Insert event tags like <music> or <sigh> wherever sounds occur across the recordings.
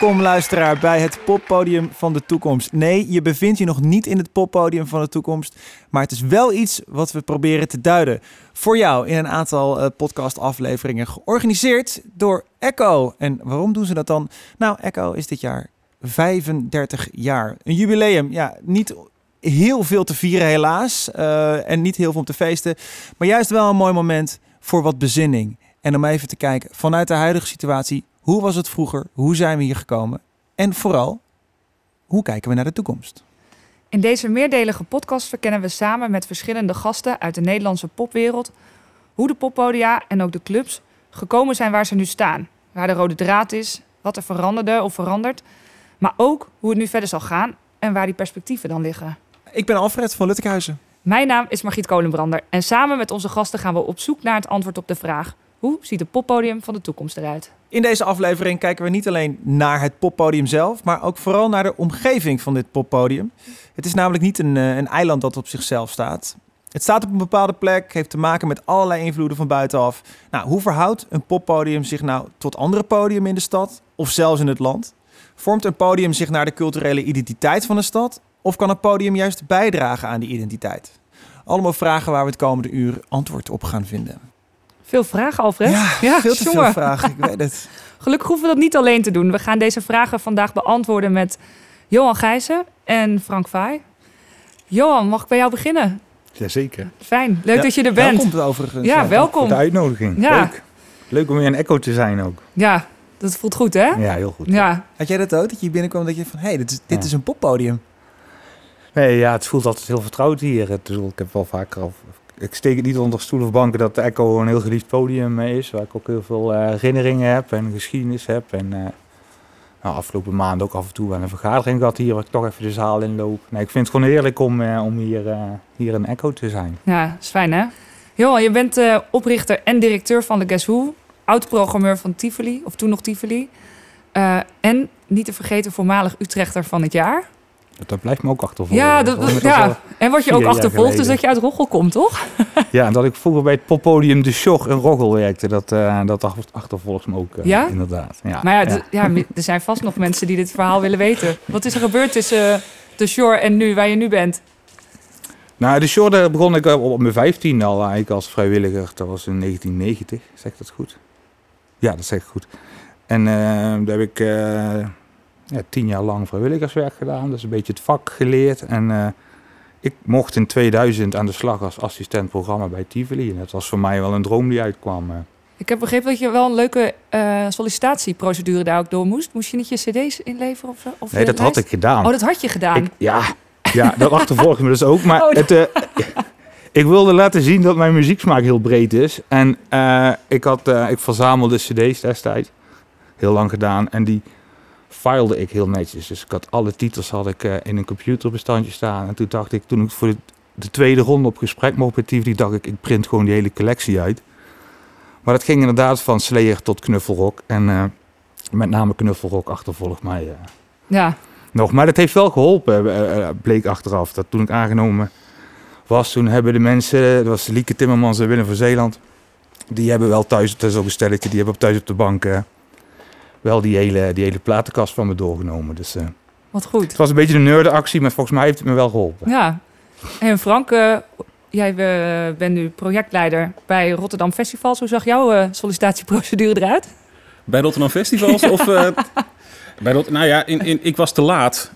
Welkom luisteraar bij het poppodium van de toekomst. Nee, je bevindt je nog niet in het poppodium van de toekomst, maar het is wel iets wat we proberen te duiden voor jou in een aantal uh, podcastafleveringen georganiseerd door Echo. En waarom doen ze dat dan? Nou, Echo is dit jaar 35 jaar. Een jubileum, ja, niet heel veel te vieren helaas uh, en niet heel veel om te feesten, maar juist wel een mooi moment voor wat bezinning. En om even te kijken vanuit de huidige situatie, hoe was het vroeger? Hoe zijn we hier gekomen? En vooral, hoe kijken we naar de toekomst? In deze meerdelige podcast verkennen we samen met verschillende gasten uit de Nederlandse popwereld hoe de poppodia en ook de clubs gekomen zijn waar ze nu staan. Waar de rode draad is, wat er veranderde of verandert, maar ook hoe het nu verder zal gaan en waar die perspectieven dan liggen. Ik ben Alfred van Luttekhuizen. Mijn naam is Margriet Kolenbrander en samen met onze gasten gaan we op zoek naar het antwoord op de vraag: hoe ziet het poppodium van de toekomst eruit? In deze aflevering kijken we niet alleen naar het poppodium zelf, maar ook vooral naar de omgeving van dit poppodium. Het is namelijk niet een, eh, een eiland dat op zichzelf staat. Het staat op een bepaalde plek, heeft te maken met allerlei invloeden van buitenaf. Nou, hoe verhoudt een poppodium zich nou tot andere podium in de stad of zelfs in het land? Vormt een podium zich naar de culturele identiteit van een stad of kan een podium juist bijdragen aan die identiteit? Allemaal vragen waar we het komende uur antwoord op gaan vinden. Veel vragen, Alfred. Ja, veel te veel vragen, ik weet het. <laughs> Gelukkig hoeven we dat niet alleen te doen. We gaan deze vragen vandaag beantwoorden met Johan Gijzen en Frank Vaai. Johan, mag ik bij jou beginnen? Jazeker. Fijn, leuk dat je er bent. Welkom overigens. Ja, welkom. Voor de uitnodiging. Ja. Leuk. Leuk om weer een echo te zijn ook. Ja, dat voelt goed hè? Ja, heel goed. Ja. Had jij dat ook, dat je binnenkwam dat je van... hé, hey, dit, is, dit is een poppodium? Nee, ja, het voelt altijd heel vertrouwd hier. Het, ik heb wel vaker al ik steek het niet onder stoel of banken dat de Echo een heel geliefd podium is. Waar ik ook heel veel uh, herinneringen heb en geschiedenis heb. En uh, nou, afgelopen maanden ook af en toe aan een vergadering gehad hier, waar ik toch even de zaal in loop. Nee, ik vind het gewoon heerlijk om, om hier, hier een Echo te zijn. Ja, is fijn hè? Johan, je bent oprichter en directeur van de Guess Who. Oud-programmeur van Tivoli, of toen nog Tivoli. en niet te vergeten voormalig Utrechter van het jaar. Dat blijft me ook achtervolgen. Ja, dat, ja. en wat je ook achtervolgt is dat je uit Roggel komt, toch? ja, en dat ik vroeger bij het poppodium De Sjog in Roggel werkte. Dat, uh, dat achtervolgt me ook, uh, ja? inderdaad. Ja. Maar ja, ja. er zijn vast nog mensen die dit verhaal willen weten. Wat is er gebeurd tussen uh, De Shore en nu, waar je nu bent? Nou, De Shore daar begon ik op mijn 15 al eigenlijk als vrijwilliger. Dat was in 1990, zeg dat goed? Ja, dat zeg ik goed. En daar heb ik ja, tien jaar lang vrijwilligerswerk gedaan. Dus een beetje het vak geleerd. En uh, ik mocht in 2000 aan de slag als assistent programma bij Tivoli. En dat was voor mij wel een droom die uitkwam. Uh. Ik heb begrepen dat je wel een leuke uh, sollicitatieprocedure daar ook door moest. Moest je niet je cd's inleveren of? Of nee, dat had ik gedaan. Oh, dat had je gedaan? Ik, ja, ja, dat achtervolg me dus ook. Maar oh, het, ik wilde laten zien dat mijn muzieksmaak heel breed is. En ik, had, ik verzamelde cd's destijds. Heel lang gedaan. En die filede ik heel netjes. Dus ik had alle titels had ik, uh, in een computerbestandje staan. En toen dacht ik, toen ik voor de, de tweede ronde op gesprek mocht met die dacht ik, ik print gewoon die hele collectie uit. Maar dat ging inderdaad van Slayer tot Knuffelrock. En uh, met name Knuffelrock achtervolgt mij uh, ja. nog. Maar dat heeft wel geholpen, bleek achteraf. Dat toen ik aangenomen was, toen hebben de mensen, dat was Lieke Timmermans en Willem van Zeeland. Die hebben wel thuis, dat is ook een stelletje, die hebben thuis op de bank wel die hele, die hele platenkast van me doorgenomen. Dus, uh, Wat goed. Het was een beetje een nerdenactie, maar volgens mij heeft het me wel geholpen. Ja. En Frank, uh, jij uh, bent nu projectleider bij Rotterdam Festivals. Hoe zag jouw sollicitatieprocedure eruit? Bij Rotterdam Festivals of... <laughs> Bij Rot nou ja, in, in, ik was te laat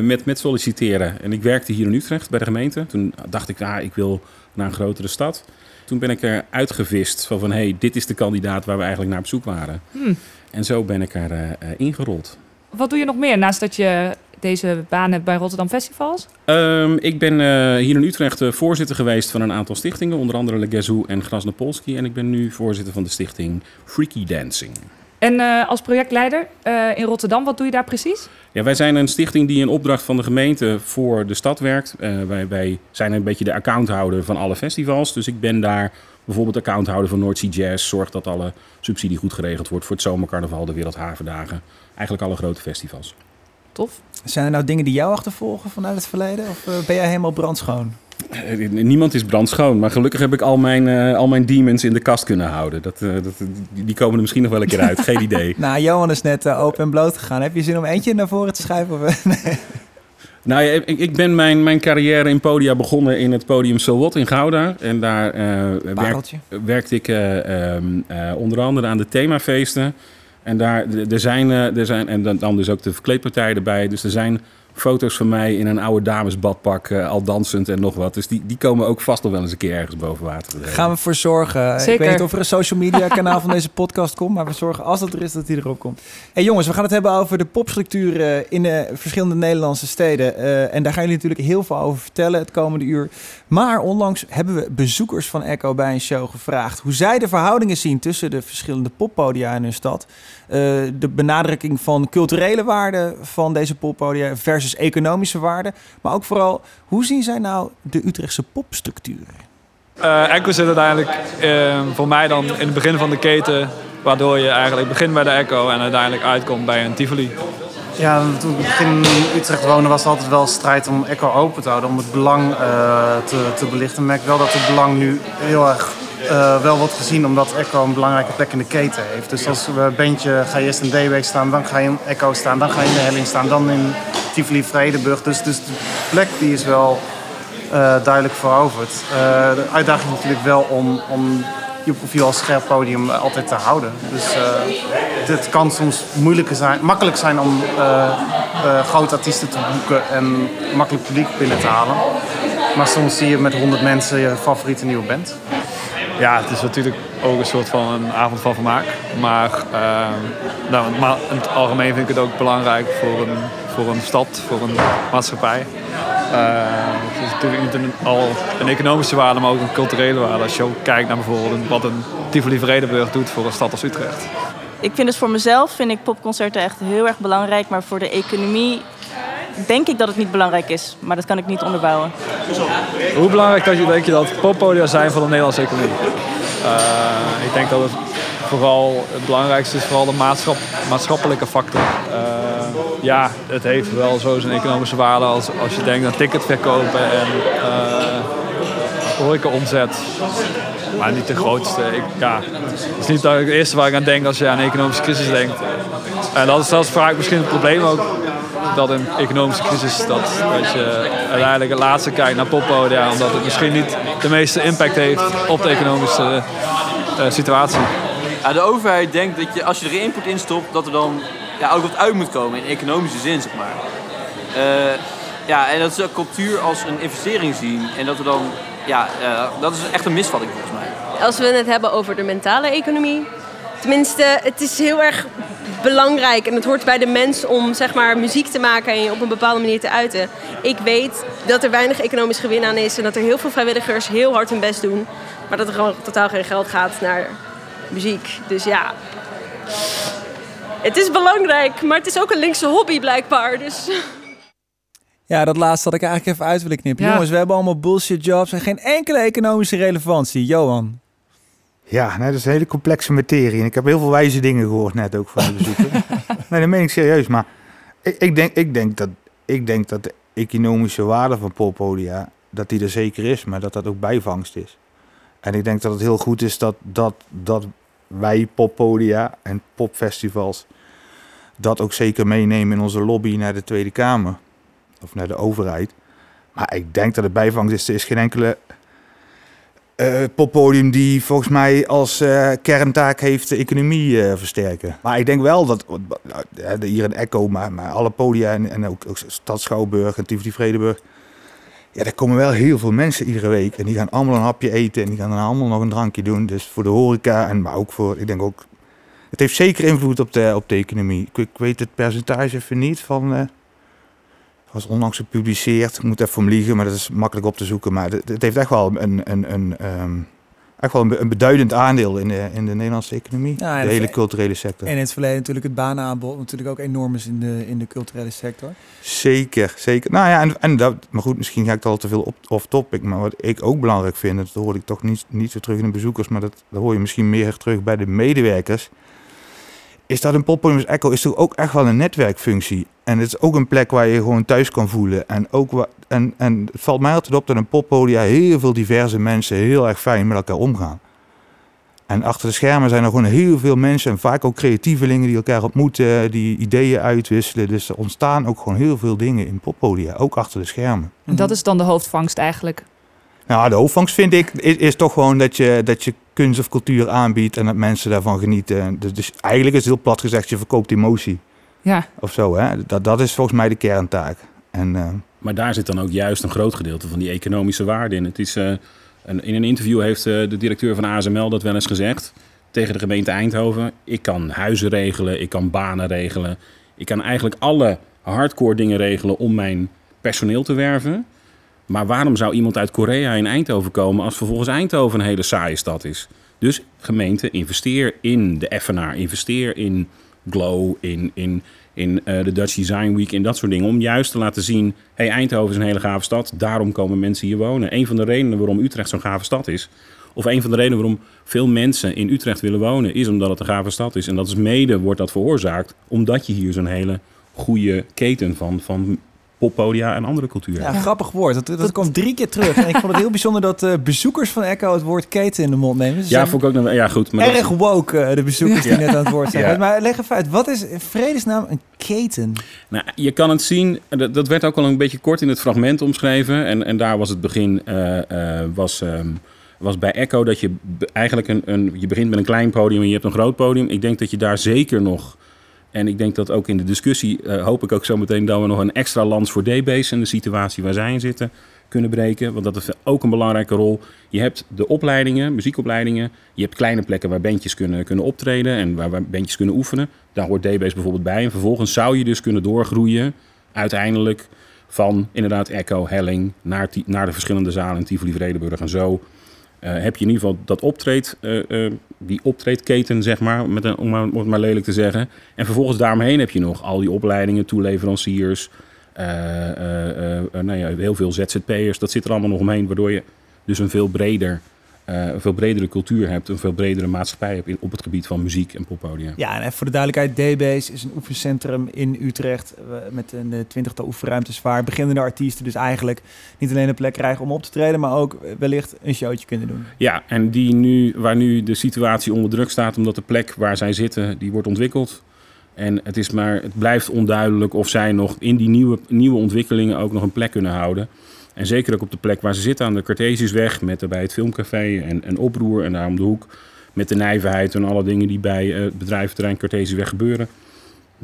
met, met solliciteren. En ik werkte hier in Utrecht bij de gemeente. Toen dacht ik, nou, ik wil naar een grotere stad. Toen ben ik er uitgevist van, van hey, dit is de kandidaat waar we eigenlijk naar op zoek waren. Hmm. En zo ben ik er uh, ingerold. Wat doe je nog meer naast dat je deze baan hebt bij Rotterdam Festivals? Um, ik ben uh, hier in Utrecht voorzitter geweest van een aantal stichtingen, onder andere Legezu en Grasnopolski. En ik ben nu voorzitter van de stichting Freaky Dancing. En uh, als projectleider uh, in Rotterdam, wat doe je daar precies? Ja, wij zijn een stichting die in opdracht van de gemeente voor de stad werkt. wij, wij zijn een beetje de accounthouder van alle festivals. Dus ik ben daar bijvoorbeeld accounthouder van Noordzee Jazz, zorgt dat alle subsidie goed geregeld wordt voor het zomercarnaval, de Wereldhavendagen. Eigenlijk alle grote festivals. Tof. Zijn er nou dingen die jou achtervolgen vanuit het verleden? Of uh, ben jij helemaal brandschoon? Eh, Niemand is brandschoon, maar gelukkig heb ik al mijn, eh, al mijn demons in de kast kunnen houden. Dat, eh, dat, die komen er misschien nog wel een keer uit, geen <laughs> idee. Nou, Johan is net eh, open en bloot gegaan. Heb je zin om eentje naar voren te schuiven? Of, <laughs> nee. Nou ja, ik, ik ben mijn, mijn carrière in podia begonnen in het podium So What in Gouda. En daar werk, Pareltje. werkte ik eh, ehm, eh, onder andere aan de themafeesten. En daar er zijn, er zijn en dan, dan dus ook de verkleedpartijen erbij. Dus er zijn foto's van mij in een oude damesbadpak, eh, al dansend en nog wat. Dus die, die komen ook vast nog wel eens een keer ergens boven water. Gaan we voor zorgen. Ik weet niet of er een social media kanaal van deze podcast komt, maar we zorgen als dat er is dat die erop komt. Hey jongens, we gaan het hebben over de popstructuren in de verschillende Nederlandse steden. Eh, en daar gaan jullie natuurlijk heel veel over vertellen het komende uur. Maar onlangs hebben we bezoekers van Echo bij een show gevraagd hoe zij de verhoudingen zien tussen de verschillende poppodia in hun stad. Eh, de benadrukking van culturele waarden van deze poppodia versus economische waarden. Maar ook vooral, hoe zien zij nou de Utrechtse popstructuren? Eh Echo zit uiteindelijk eh, voor mij dan in het begin van de keten, waardoor je eigenlijk begint bij de Echo en uiteindelijk uitkomt bij een Tivoli. Ja, toen ik in Utrecht woonde was het altijd wel strijd om Echo open te houden, om het belang eh, te, te belichten. Ik merk wel dat het belang nu heel erg eh, wel wordt gezien, omdat Echo een belangrijke plek in de keten heeft. Dus als we een bandje, ga je eerst in D-Week staan, dan ga je in Echo staan, dan ga je in de Helling staan, dan in Tivoli Vredenburg. Dus, dus de plek die is wel eh, duidelijk veroverd. De uitdaging is natuurlijk wel om, om je profiel als scherp podium altijd te houden. Dus eh, het kan soms moeilijker zijn, makkelijk zijn om eh, eh, grote artiesten te boeken en makkelijk publiek binnen te halen. Maar soms zie je met 100 mensen je favoriete nieuwe band. Ja, het is natuurlijk ook een soort van een avond van vermaak. Maar, eh, nou, maar in het algemeen vind ik het ook belangrijk voor een, voor een stad, voor een maatschappij. Eh, het is natuurlijk niet een, al een economische waarde, maar ook een culturele waarde. Als je ook kijkt naar bijvoorbeeld wat een Tivoli Vredenburg doet voor een stad als Utrecht. Ik vind dus voor mezelf vind ik popconcerten echt heel erg belangrijk. Maar voor de economie denk ik dat het niet belangrijk is. Maar dat kan ik niet onderbouwen. Hoe belangrijk dat je, denk je dat poppodia zijn voor de Nederlandse economie? Eh, ik denk dat het vooral het belangrijkste is vooral de maatschap, maatschappelijke factor. Eh, ja, het heeft wel zo zijn economische waarde als, als je denkt aan ticketverkopen en uh, horecaomzet. Maar niet de grootste. Ik, ja, het is niet het eerste waar ik aan denk als je aan een economische crisis denkt. En dat is, dat is vaak misschien het probleem ook. Dat een economische crisis, dat, dat je uiteindelijk het laatste kijkt naar poppodia. Omdat het misschien niet de meeste impact heeft op de economische uh, situatie. De overheid denkt dat je, als je er input in stopt, dat er dan ja, ook wat uit moet komen in economische zin, zeg maar. Uh, ja, en dat ze cultuur als een investering zien. En dat er dan, ja, uh, dat is echt een misvatting volgens mij. Als we het hebben over de mentale economie. Tenminste, het is heel erg belangrijk en het hoort bij de mens om zeg maar, muziek te maken en je op een bepaalde manier te uiten. Ik weet dat er weinig economisch gewin aan is en dat er heel veel vrijwilligers heel hard hun best doen. Maar dat er gewoon totaal geen geld gaat naar muziek. Dus ja, het is belangrijk, maar het is ook een linkse hobby blijkbaar. Dus... Ja, dat laatste had ik eigenlijk even uit willen knippen. Ja. Jongens, we hebben allemaal bullshit jobs en geen enkele economische relevantie. Johan. Ja, nee, dat is een hele complexe materie. En ik heb heel veel wijze dingen gehoord net ook van de bezoeker. <laughs> nee, dat meen ik serieus. Maar ik, ik, denk, ik, denk dat, ik denk dat de economische waarde van poppodia, dat die er zeker is, maar dat dat ook bijvangst is. En ik denk dat het heel goed is dat, dat, dat wij poppodia en popfestivals dat ook zeker meenemen in onze lobby naar de Tweede Kamer. Of naar de overheid. Maar ik denk dat het bijvangst is. Er is geen enkele uh, poppodium die volgens mij als uh, kerntaak heeft de economie uh, versterken. Maar ik denk wel dat hier in Echo, maar, maar alle podia en, en ook, ook Stad Schouwburg en Tivoli Vredenburg. Ja, er komen wel heel veel mensen iedere week. En die gaan allemaal een hapje eten en die gaan dan allemaal nog een drankje doen. Dus voor de horeca en maar ook voor, ik denk ook... Het heeft zeker invloed op de, op de economie. Ik, weet het percentage even niet van... Uh, was onlangs gepubliceerd. Ik moet even om liegen, maar dat is makkelijk op te zoeken. Maar het, heeft echt wel een, een, een, um, echt wel een, een, beduidend aandeel in de, in de Nederlandse economie. Ja, de hele culturele sector. En in het verleden natuurlijk het banenaanbod natuurlijk ook enorm is in de, in de culturele sector. Zeker, zeker. Nou ja, en, en dat, maar goed, misschien ga ik al te veel op, off topic. Maar wat ik ook belangrijk vind, dat hoor ik toch niet, niet zo terug in de bezoekers, maar dat, dat hoor je misschien meer terug bij de medewerkers. Is dat een poppodium Echo is toch ook echt wel een netwerkfunctie. En het is ook een plek waar je gewoon thuis kan voelen. En, ook en, en het valt mij altijd op dat een poppodia heel veel diverse mensen heel erg fijn met elkaar omgaan. En achter de schermen zijn er gewoon heel veel mensen en vaak ook creatievelingen die elkaar ontmoeten, die ideeën uitwisselen. Dus er ontstaan ook gewoon heel veel dingen in poppodia, ook achter de schermen. En dat is dan de hoofdvangst eigenlijk. Nou, de hoofdvangst vind ik is, is toch gewoon dat je, dat je kunst of cultuur aanbiedt en dat mensen daarvan genieten. Dus, dus eigenlijk is het heel plat gezegd, je verkoopt emotie Ja, of zo. Hè? Dat, dat is volgens mij de kerntaak. En, eh, Maar daar zit dan ook juist een groot gedeelte van die economische waarde in. Het is, eh, een, in een interview heeft eh, de directeur van ASML dat wel eens gezegd tegen de gemeente Eindhoven. Ik kan huizen regelen, ik kan banen regelen. Ik kan eigenlijk alle hardcore dingen regelen om mijn personeel te werven. Maar waarom zou iemand uit Korea in Eindhoven komen als vervolgens Eindhoven een hele saaie stad is? Dus gemeente, investeer in de Effenaar, investeer in Glow, in, in, in eh, de Dutch Design Week, in dat soort dingen. Om juist te laten zien, hey, Eindhoven is een hele gave stad, daarom komen mensen hier wonen. Een van de redenen waarom Utrecht zo'n gave stad is, of een van de redenen waarom veel mensen in Utrecht willen wonen, is omdat het een gave stad is. En dat is mede, wordt dat veroorzaakt, omdat je hier zo'n hele goede keten van, van poppodia en andere cultuur hebt. Ja, grappig woord. Dat, dat, komt drie keer terug. En ik vond het heel bijzonder dat eh, bezoekers van Echo het woord keten in de mond nemen. Ze Ja, vond ik ook nog, ja goed. Maar dat- erg woke, eh, de bezoekers die net aan het woord zijn. Ja. Maar leg even uit, wat is in vredesnaam een keten? Nou, je kan het zien, dat, dat werd ook al een beetje kort in het fragment omschreven. En, en daar was het begin, eh, eh, was, ehm, was bij Echo dat je eigenlijk een, een, je begint met een klein podium en je hebt een groot podium. Ik denk dat je daar zeker nog, en ik denk dat ook in de discussie, eh, hoop ik ook zo meteen dat we nog een extra lans voor D-Base en de situatie waar zij in zitten kunnen breken. Want dat is ook een belangrijke rol. Je hebt de opleidingen, muziekopleidingen. Je hebt kleine plekken waar bandjes kunnen, kunnen optreden en waar, waar bandjes kunnen oefenen. Daar hoort D-Base bijvoorbeeld bij. En vervolgens zou je dus kunnen doorgroeien uiteindelijk van inderdaad Echo, Helling naar, naar de verschillende zalen in Tivoli, Vredenburg en zo. Eh, heb je in ieder geval dat optreed, eh, eh, die optreedketen, zeg maar, met een, om, het maar lelijk te zeggen. En vervolgens daaromheen heb je nog al die opleidingen, toeleveranciers, nou ja, heel veel ZZP'ers. Dat zit er allemaal nog omheen, waardoor je dus een veel breder, eh, een veel bredere cultuur hebt, een veel bredere maatschappij hebt in, op het gebied van muziek en poppodia. Ja, en voor de duidelijkheid, D-Base is een oefencentrum in Utrecht eh, met een eh, twintigtal oefenruimtes waar beginnende artiesten dus eigenlijk niet alleen een plek krijgen om op te treden, maar ook wellicht een showtje kunnen doen. Ja, en die nu, waar nu de situatie onder druk staat, omdat de plek waar zij zitten, die wordt ontwikkeld. En het, is maar, het blijft onduidelijk of zij nog in die nieuwe, nieuwe ontwikkelingen ook nog een plek kunnen houden. En zeker ook op de plek waar ze zitten aan de Cartesiusweg, met daarbij het filmcafé en, en oproer en daar om de hoek. Met de nijverheid en alle dingen die bij eh, het bedrijventerrein Cartesiusweg gebeuren.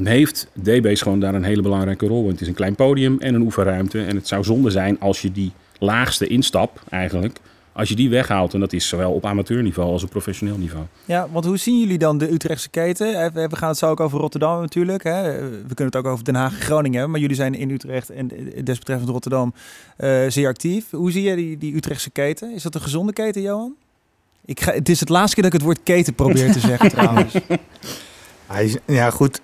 Heeft DB's gewoon daar een hele belangrijke rol. Want het is een klein podium en een oefenruimte. En het zou zonde zijn als je die laagste instap eigenlijk, als je die weghaalt. En dat is zowel op amateurniveau als op professioneel niveau. Ja, want hoe zien jullie dan de Utrechtse keten? Eh, We gaan het zo ook over Rotterdam natuurlijk. Hè? We kunnen het ook over Den Haag en Groningen hebben. Maar jullie zijn in Utrecht en eh, desbetreffend Rotterdam eh, zeer actief. Hoe zie jij die, die Utrechtse keten? Is dat een gezonde keten, Johan? Ik ga, het is het laatste keer dat ik het woord keten probeer te zeggen <laughs> trouwens. Hij is, ja, goed.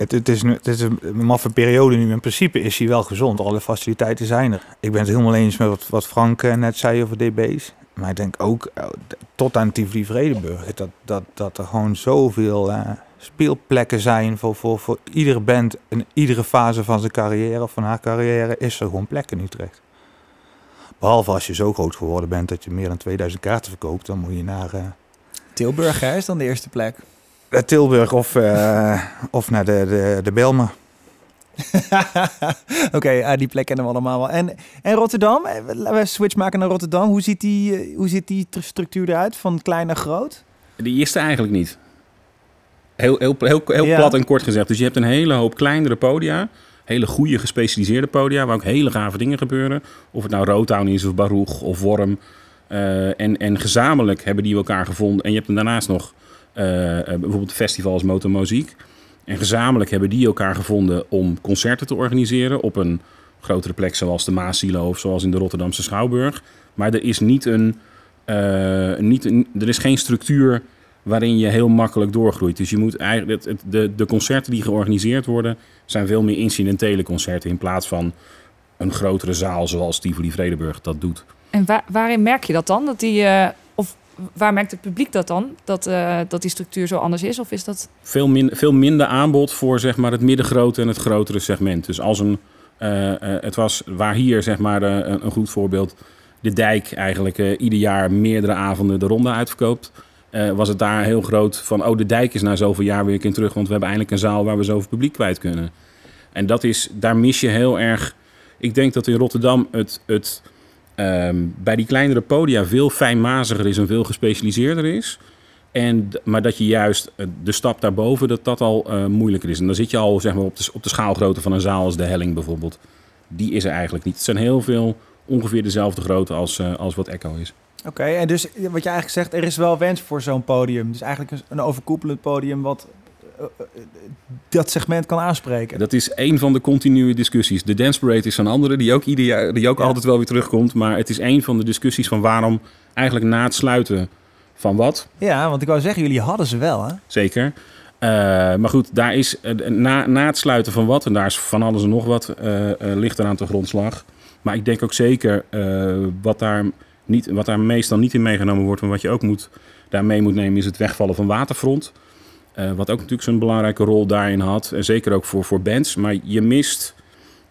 Het, het, is, het is een maffe periode nu. In principe is hij wel gezond. Alle faciliteiten zijn er. Ik ben het helemaal eens met wat, wat Frank eh, net zei over DB's. Maar ik denk ook eh, tot aan Tivoli Vredenburg. Dat, dat, dat er gewoon zoveel eh, speelplekken zijn voor, voor, voor iedere band. In iedere fase van zijn carrière of van haar carrière is er gewoon plek in Utrecht. Behalve als je zo groot geworden bent dat je meer dan 2000 kaarten verkoopt. Dan moet je naar... eh, Tilburg is dan de eerste plek. Naar Tilburg of, eh, of naar de, de, de Belmen. <laughs> Oké, ah, die plek kennen we allemaal wel. En, en Rotterdam, Eh, laten we switch maken naar Rotterdam. Hoe ziet die, eh, hoe ziet die tr- structuur eruit, van klein naar groot? Die is er eigenlijk niet. Heel, heel, heel, heel Ja. plat en kort gezegd. Dus je hebt een hele hoop kleinere podia. Hele goede gespecialiseerde podia. Waar ook hele gave dingen gebeuren. Of het nou Rotown is of Baruch of Worm. Eh, en, en gezamenlijk hebben die elkaar gevonden. En je hebt daarnaast nog eh, eh, bijvoorbeeld festivals Motomuziek. En gezamenlijk hebben die elkaar gevonden om concerten te organiseren. Op een grotere plek zoals de Maasilo of zoals in de Rotterdamse Schouwburg. Maar er is niet een... eh, niet een er is geen structuur waarin je heel makkelijk doorgroeit. Dus je moet eigenlijk het, de, de concerten die georganiseerd worden, zijn veel meer incidentele concerten in plaats van een grotere zaal zoals Tivoli Vredenburg dat doet. En wa- waarin merk je dat dan? Dat die, eh, waar merkt het publiek dat dan? Dat, uh, dat die structuur zo anders is? Of is dat... Veel, min, veel minder aanbod voor zeg maar, het middengrote en het grotere segment. Dus als een, uh, uh, het was waar hier zeg maar, een, een goed voorbeeld de dijk eigenlijk ieder jaar meerdere avonden de ronde uitverkoopt. was het daar heel groot van, oh de dijk is na zoveel jaar weer een keer terug, want we hebben eindelijk een zaal waar we zoveel publiek kwijt kunnen. En dat is, daar mis je heel erg. Ik denk dat in Rotterdam het, het um, bij die kleinere podia veel fijnmaziger is en veel gespecialiseerder is. En, maar dat je juist eh, de stap daarboven, dat dat al uh, moeilijker is. En dan zit je al zeg maar, op, de, op de schaalgrootte van een zaal als de Helling bijvoorbeeld. Die is er eigenlijk niet. Het zijn heel veel ongeveer dezelfde grootte als, uh, als wat Echo is. Oké, en dus wat je eigenlijk zegt, er is wel wens voor zo'n podium. Dus eigenlijk een overkoepelend podium wat eh, eh, dat segment kan aanspreken. Dat is een van de continue discussies. De Dance Parade is een andere, die ook, ieder jaar, die ook altijd wel weer terugkomt. Maar het is een van de discussies van waarom eigenlijk na het sluiten van wat. Ja, want ik wou zeggen, jullie hadden ze wel, hè? Zeker. Uh, maar goed, daar is, na, na het sluiten van wat, en daar is van alles en nog wat, uh, ligt er aan de grondslag. Maar ik denk ook zeker wat, daar niet, wat daar meestal niet in meegenomen wordt, maar wat je ook moet, daarmee moet nemen, is het wegvallen van waterfront. Uh, wat ook natuurlijk zo'n belangrijke rol daarin had. En zeker ook voor, voor bands. Maar je mist.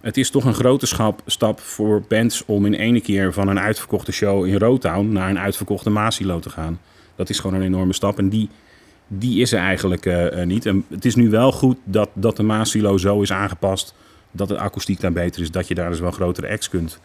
Het is toch een grote schap, stap voor bands om in ene keer van een uitverkochte show in Rotown naar een uitverkochte Masilo te gaan. Dat is gewoon een enorme stap. En die, die is er eigenlijk uh, niet. En het is nu wel goed dat, dat de Masilo zo is aangepast. Dat de akoestiek daar beter is. Dat je daar dus wel grotere acts kunt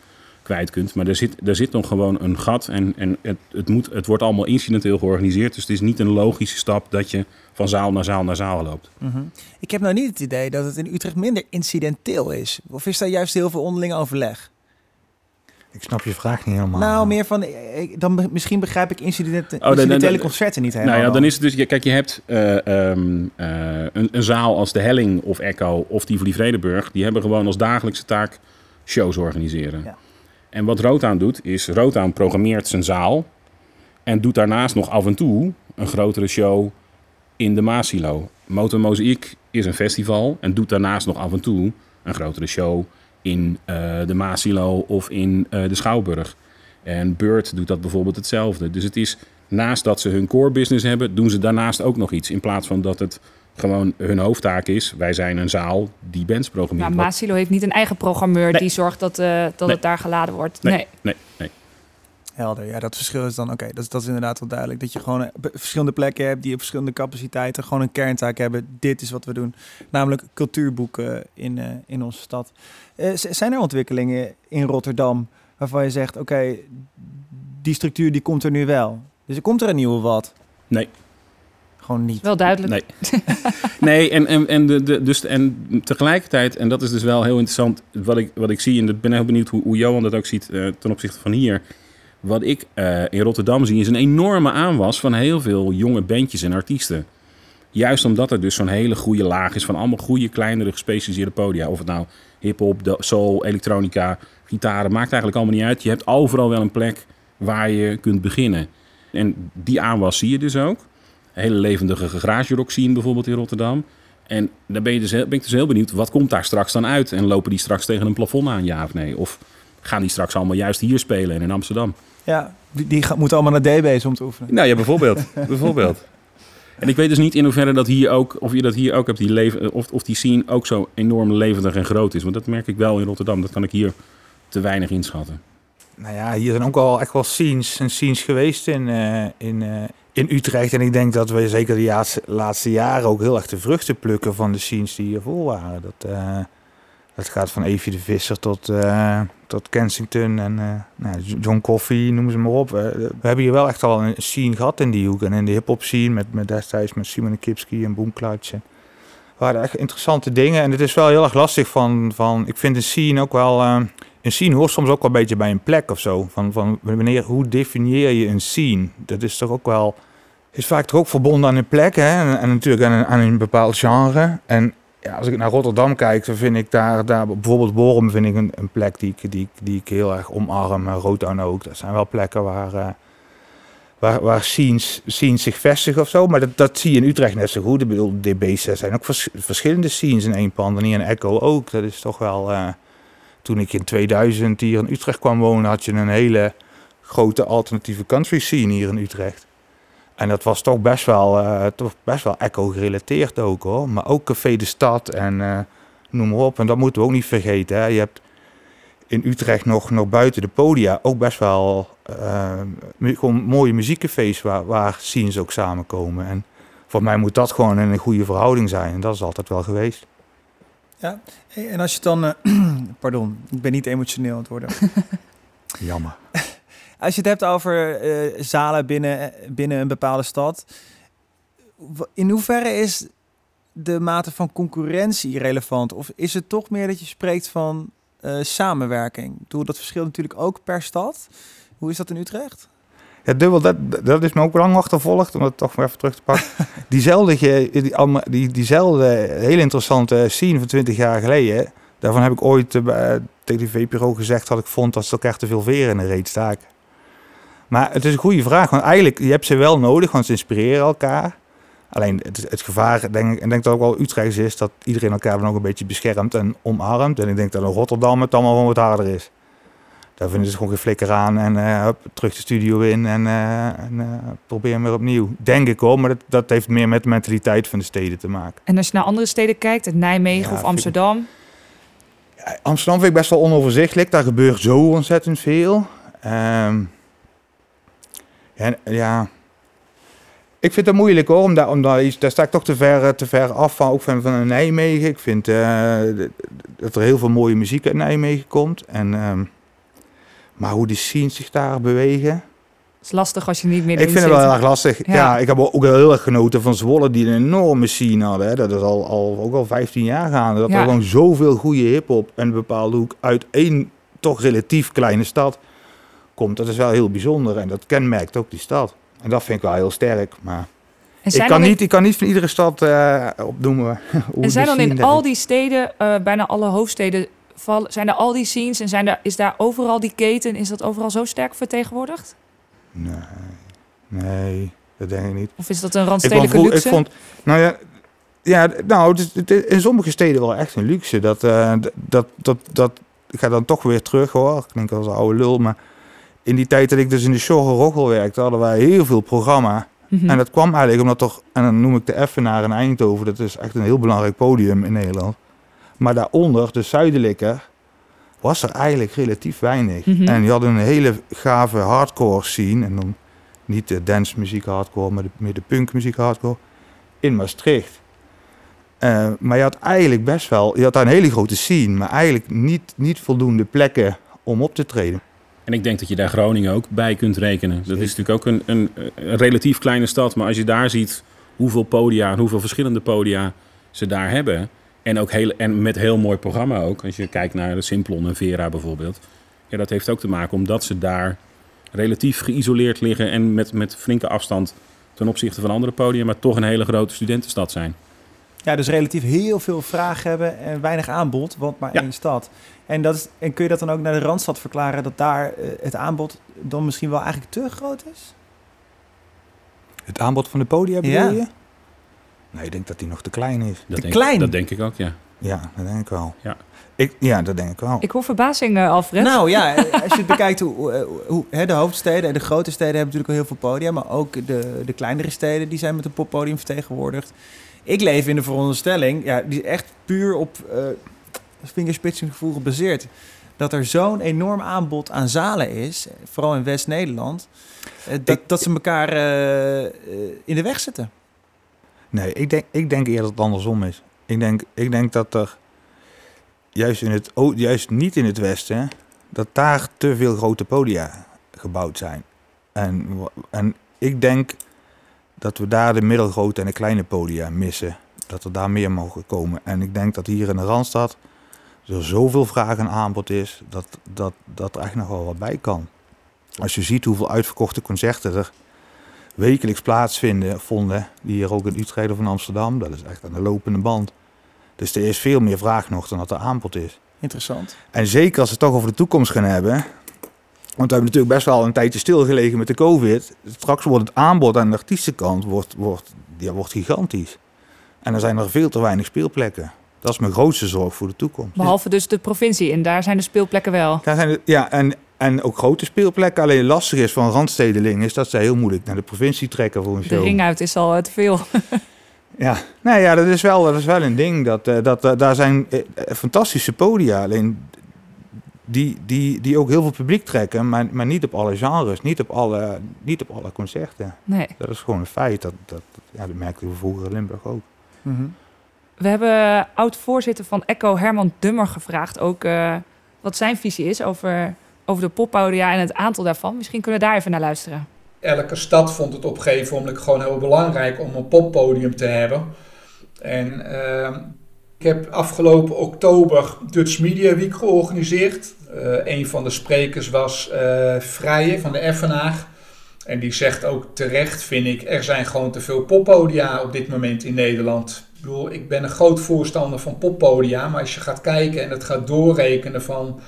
kwijt kunt. Maar er zit, er zit nog gewoon een gat en, en het, het, moet, het wordt allemaal incidenteel georganiseerd. Dus het is niet een logische stap dat je van zaal naar zaal naar zaal loopt. Mm -hmm. Ik heb nou niet het idee dat het in Utrecht minder incidenteel is. Of is daar juist heel veel onderling overleg? Ik snap je vraag niet helemaal. Nou, meer van, dan misschien begrijp ik incidenten, oh, incidentele concerten niet helemaal. Nou ja, dan is het dus, kijk, je hebt uh, um, uh, een, een, zaal als de Helling of Echo of Tivoli Vredenburg. Die hebben gewoon als dagelijkse taak shows organiseren. Ja. En wat Rotaan doet, is Rotaan programmeert zijn zaal en doet daarnaast nog af en toe een grotere show in de Maasilo. Motor Mosaic is een festival en doet daarnaast nog af en toe een grotere show in uh, de Maasilo of in uh, de Schouwburg. En Beurt doet dat bijvoorbeeld hetzelfde. Dus het is naast dat ze hun core business hebben, doen ze daarnaast ook nog iets. In plaats van dat het gewoon hun hoofdtaak is. Wij zijn een zaal die bands programmeert. Maar Masilo heeft niet een eigen programmeur die zorgt dat, uh, dat nee. het daar geladen wordt. Nee, nee, nee. nee. Helder, ja, dat verschil is dan oké. Dat, dat is inderdaad wel duidelijk. Dat je gewoon eh, verschillende plekken hebt die op verschillende capaciteiten gewoon een kerntaak hebben. Dit is wat we doen, namelijk cultuurboeken in, uh, in onze stad. Uh, zijn er ontwikkelingen in Rotterdam waarvan je zegt: oké, die structuur die komt er nu wel. Dus er komt er een nieuwe wat? Nee, gewoon niet. Wel duidelijk. Nee, <laughs> nee en, en, en, de, de, dus, en tegelijkertijd, en dat is dus wel heel interessant, wat ik, wat ik zie, en ik ben heel benieuwd hoe, hoe Johan dat ook ziet uh, ten opzichte van hier. Wat ik uh, in Rotterdam zie, is een enorme aanwas van heel veel jonge bandjes en artiesten. Juist omdat er dus zo'n hele goede laag is van allemaal goede, kleinere, gespecialiseerde podia. Of het nou hip-hop, soul, elektronica, gitaren, maakt eigenlijk allemaal niet uit. Je hebt overal wel een plek waar je kunt beginnen. En die aanwas zie je dus ook hele levendige garage rock zien bijvoorbeeld in Rotterdam. En dan ben, je dus heel, ben ik dus heel benieuwd, wat komt daar straks dan uit? En lopen die straks tegen een plafond aan, ja of nee? Of gaan die straks allemaal juist hier spelen en in Amsterdam? Ja, die, die moeten allemaal naar DB's om te oefenen. Nou ja, bijvoorbeeld. <laughs> bijvoorbeeld. En ik weet dus niet in hoeverre dat hier ook, of je dat hier ook hebt, die leven, of, of die scene ook zo enorm levendig en groot is. Want dat merk ik wel in Rotterdam. Dat kan ik hier te weinig inschatten. Nou ja, hier zijn ook al echt wel scenes en scenes geweest in, uh, in, uh, in Utrecht. En ik denk dat we zeker de laatste jaren ook heel erg de vruchten plukken van de scenes die hiervoor waren. Dat, uh, dat gaat van Evie de Visser tot, uh, tot Kensington en uh, nou, John Coffee, noem ze maar op. we hebben hier wel echt al een scene gehad in die hoek. En in de hip-hop scene met, met destijds met Simon Kipski en Boomcloudje. waren echt interessante dingen. En het is wel heel erg lastig van, van ik vind een scene ook wel een scene hoort soms ook wel een beetje bij een plek of zo. Van, van wanneer, hoe definieer je een scene? Dat is toch ook wel. Is vaak toch ook verbonden aan een plek hè? En, en natuurlijk aan een, aan een bepaald genre. En ja, als ik naar Rotterdam kijk, dan vind ik daar, daar bijvoorbeeld Borum vind ik een, een plek die ik, die, die ik heel erg omarm. Rotterdam ook. Dat zijn wel plekken waar, uh, waar, waar scenes, zich vestigen of zo. Maar dat, dat zie je in Utrecht net zo goed. Ik bedoel, DB's zijn ook vers, verschillende scenes in één pandemie en Echo ook. Dat is toch wel. Uh, toen ik in 2000 hier in Utrecht kwam wonen, had je een hele grote alternatieve country scene hier in Utrecht. En dat was toch best wel, eh, toch best wel echo-gerelateerd ook hoor. Maar ook Café de Stad en eh, noem maar op. En dat moeten we ook niet vergeten. Hè. Je hebt in Utrecht nog, nog buiten de podia ook best wel eh, gewoon mooie muziekcafés waar, waar scenes ook samenkomen. En voor mij moet dat gewoon in een goede verhouding zijn. En dat is altijd wel geweest. Hey, en als je dan... eh, <clears throat> pardon, ik ben niet emotioneel aan het worden. <laughs> Jammer. <laughs> Als je het hebt over eh, zalen binnen, binnen een bepaalde stad, in hoeverre is de mate van concurrentie relevant? Of is het toch meer dat je spreekt van eh, samenwerking? Bedoel, dat verschilt natuurlijk ook per stad. Hoe is dat in Utrecht? Ja, dubbel, dat, dat is me ook lang achtervolgd, om het toch maar even terug te pakken. <laughs> Diezelfde, die, die, diezelfde hele interessante scene van 20 jaar geleden, daarvan heb ik ooit eh, bij het TV-bureau gezegd dat ik vond dat ze elkaar te veel veren in de reet staken. Maar het is een goede vraag, want eigenlijk, je hebt ze wel nodig, want ze inspireren elkaar. Alleen het, het gevaar, denk ik, en denk dat ook wel Utrecht is, dat iedereen elkaar dan ook een beetje beschermt en omarmt. En ik denk dat in Rotterdam het allemaal gewoon wat harder is. Daar vinden ze gewoon geen flikker aan en eh, hup, terug de studio in en, eh en eh, probeer weer opnieuw. Denk ik hoor, maar dat, dat heeft meer met de mentaliteit van de steden te maken. En als je naar andere steden kijkt, het Nijmegen Ja, of ik- Amsterdam. Ja, Amsterdam vind ik best wel onoverzichtelijk. Daar gebeurt zo ontzettend veel. Ehm, en, ja, ik vind het moeilijk hoor, omdat, omdat iets, daar sta ik toch te ver, te ver af van, ook van, van Nijmegen. Ik vind dat er heel veel mooie muziek uit Nijmegen komt. En, ehm, maar hoe die scenes zich daar bewegen, is lastig als je niet meer ik vind het wel heel erg lastig. Ja. Ja. ik heb ook heel erg genoten van Zwolle, die een enorme scene hadden. Hè. Dat is al, al, ook al 15 jaar gaande. Dat Ja. er gewoon zoveel goede hip-hop en een bepaalde hoek uit één toch relatief kleine stad komt. Dat is wel heel bijzonder en dat kenmerkt ook die stad. En dat vind ik wel heel sterk. Maar ik kan, niet, ik kan niet van iedere stad eh, opnoemen. <laughs> en zijn dan in al die steden, eh, bijna alle hoofdsteden, val, zijn er al die scenes en zijn er, is daar overal die keten, is dat overal zo sterk vertegenwoordigd? Nee, nee, dat denk ik niet. Of is dat een Ik, vond randstedelijke vroeg- ik luxe? vond, nou ja, ja, nou, het is, het is in sommige steden wel echt een luxe. Dat, d- dat, dat, dat, ik ga dan toch weer terug hoor. Ik denk als een oude lul, maar in die tijd dat ik dus in de Sjorre Roggel werkte, hadden wij heel veel programma. Mhm. En dat kwam eigenlijk omdat toch, en dan noem ik de Effenaar in Eindhoven, dat is echt een heel belangrijk podium in Nederland. Maar daaronder, de zuidelijke, was er eigenlijk relatief weinig. Mhm. En die hadden een hele gave hardcore scene. En dan niet de dance muziek hardcore, maar de, meer de punk muziek hardcore. In Maastricht. Eh, maar je had eigenlijk best wel, je had daar een hele grote scene, maar eigenlijk niet, niet voldoende plekken om op te treden. En ik denk dat je daar Groningen ook bij kunt rekenen. Dat is natuurlijk ook een, een, een relatief kleine stad. Maar als je daar ziet hoeveel podia en hoeveel verschillende podia ze daar hebben. En, ook heel, en met heel mooi programma ook. Als je kijkt naar de Simplon en Vera bijvoorbeeld. Ja, dat heeft ook te maken omdat ze daar relatief geïsoleerd liggen. En met, met flinke afstand ten opzichte van andere podia. Maar toch een hele grote studentenstad zijn. Ja, dus relatief heel veel vraag hebben en weinig aanbod, want maar Ja. één stad. En, dat is, en kun je dat dan ook naar de Randstad verklaren, dat daar eh, het aanbod dan misschien wel eigenlijk te groot is? Het aanbod van de podia bedoel Ja. je? Nee, ik denk dat die nog te klein is. Dat Te denk, klein? Dat denk ik ook, ja. Ja, dat denk ik wel. Ja. Ik, ja, dat denk ik wel. Ik hoor verbazing, eh, Alfred. Nou ja, <laughs> als je het bekijkt, hoe, hoe, hoe- hè, de hoofdsteden en de grote steden hebben natuurlijk al heel veel podia, maar ook de, de kleinere steden die zijn met een poppodium vertegenwoordigd. Ik leef in de veronderstelling, ja, die is echt puur op eh vingerspitsengevoel gebaseerd, dat er zo'n enorm aanbod aan zalen is, vooral in West-Nederland, eh, dat, Ik- dat ze elkaar eh, eh, in de weg zitten. Nee, ik denk, ik denk eerder dat het andersom is. Ik denk, ik denk dat er juist, in het, juist niet in het Westen, dat daar te veel grote podia gebouwd zijn. En, en ik denk dat we daar de middelgrote en de kleine podia missen. Dat er daar meer mogen komen. En ik denk dat hier in de Randstad er zoveel vraag en aanbod is, dat, dat, dat er echt nog wel wat bij kan. Als je ziet hoeveel uitverkochte concerten er wekelijks plaatsvinden, vonden, die hier ook in Utrecht of in Amsterdam, dat is echt aan de lopende band. Dus er is veel meer vraag nog dan dat er aanbod is. Interessant. En zeker als we het toch over de toekomst gaan hebben. Want we hebben natuurlijk best wel een tijdje stilgelegen met de COVID. Straks wordt het aanbod aan de artiestenkant wordt, wordt, ja, wordt gigantisch. En er zijn er veel te weinig speelplekken. Dat is mijn grootste zorg voor de toekomst. Behalve dus de provincie. En daar zijn de speelplekken wel. Daar zijn de- ja, en En ook grote speelplekken. Alleen lastig is van randstedelingen is dat ze heel moeilijk naar de provincie trekken voor een De show. ring uit is al eh, te veel. <laughs> Ja, nou ja, dat is wel, dat is wel een ding. Dat, eh, dat, eh, daar zijn fantastische podia. Alleen die, die, die ook heel veel publiek trekken, maar, maar niet op alle genres, niet op alle, niet op alle concerten. Nee. Dat is gewoon een feit. Dat, dat, ja, dat merkten we vroeger in Limburg ook. Mhm. We hebben oud-voorzitter van ECHO, Herman Dummer, gevraagd ook eh, wat zijn visie is over, over de poppodia en het aantal daarvan. Misschien kunnen we daar even naar luisteren. elke stad vond het op een gegeven moment gewoon heel belangrijk om een poppodium te hebben. En ehm, ik heb afgelopen oktober Dutch Media Week georganiseerd. Eh, een van de sprekers was eh Vrije van de Effenaar. En die zegt ook terecht, vind ik, er zijn gewoon te veel poppodia op dit moment in Nederland. Ik bedoel, ik ben een groot voorstander van poppodia, maar als je gaat kijken en het gaat doorrekenen van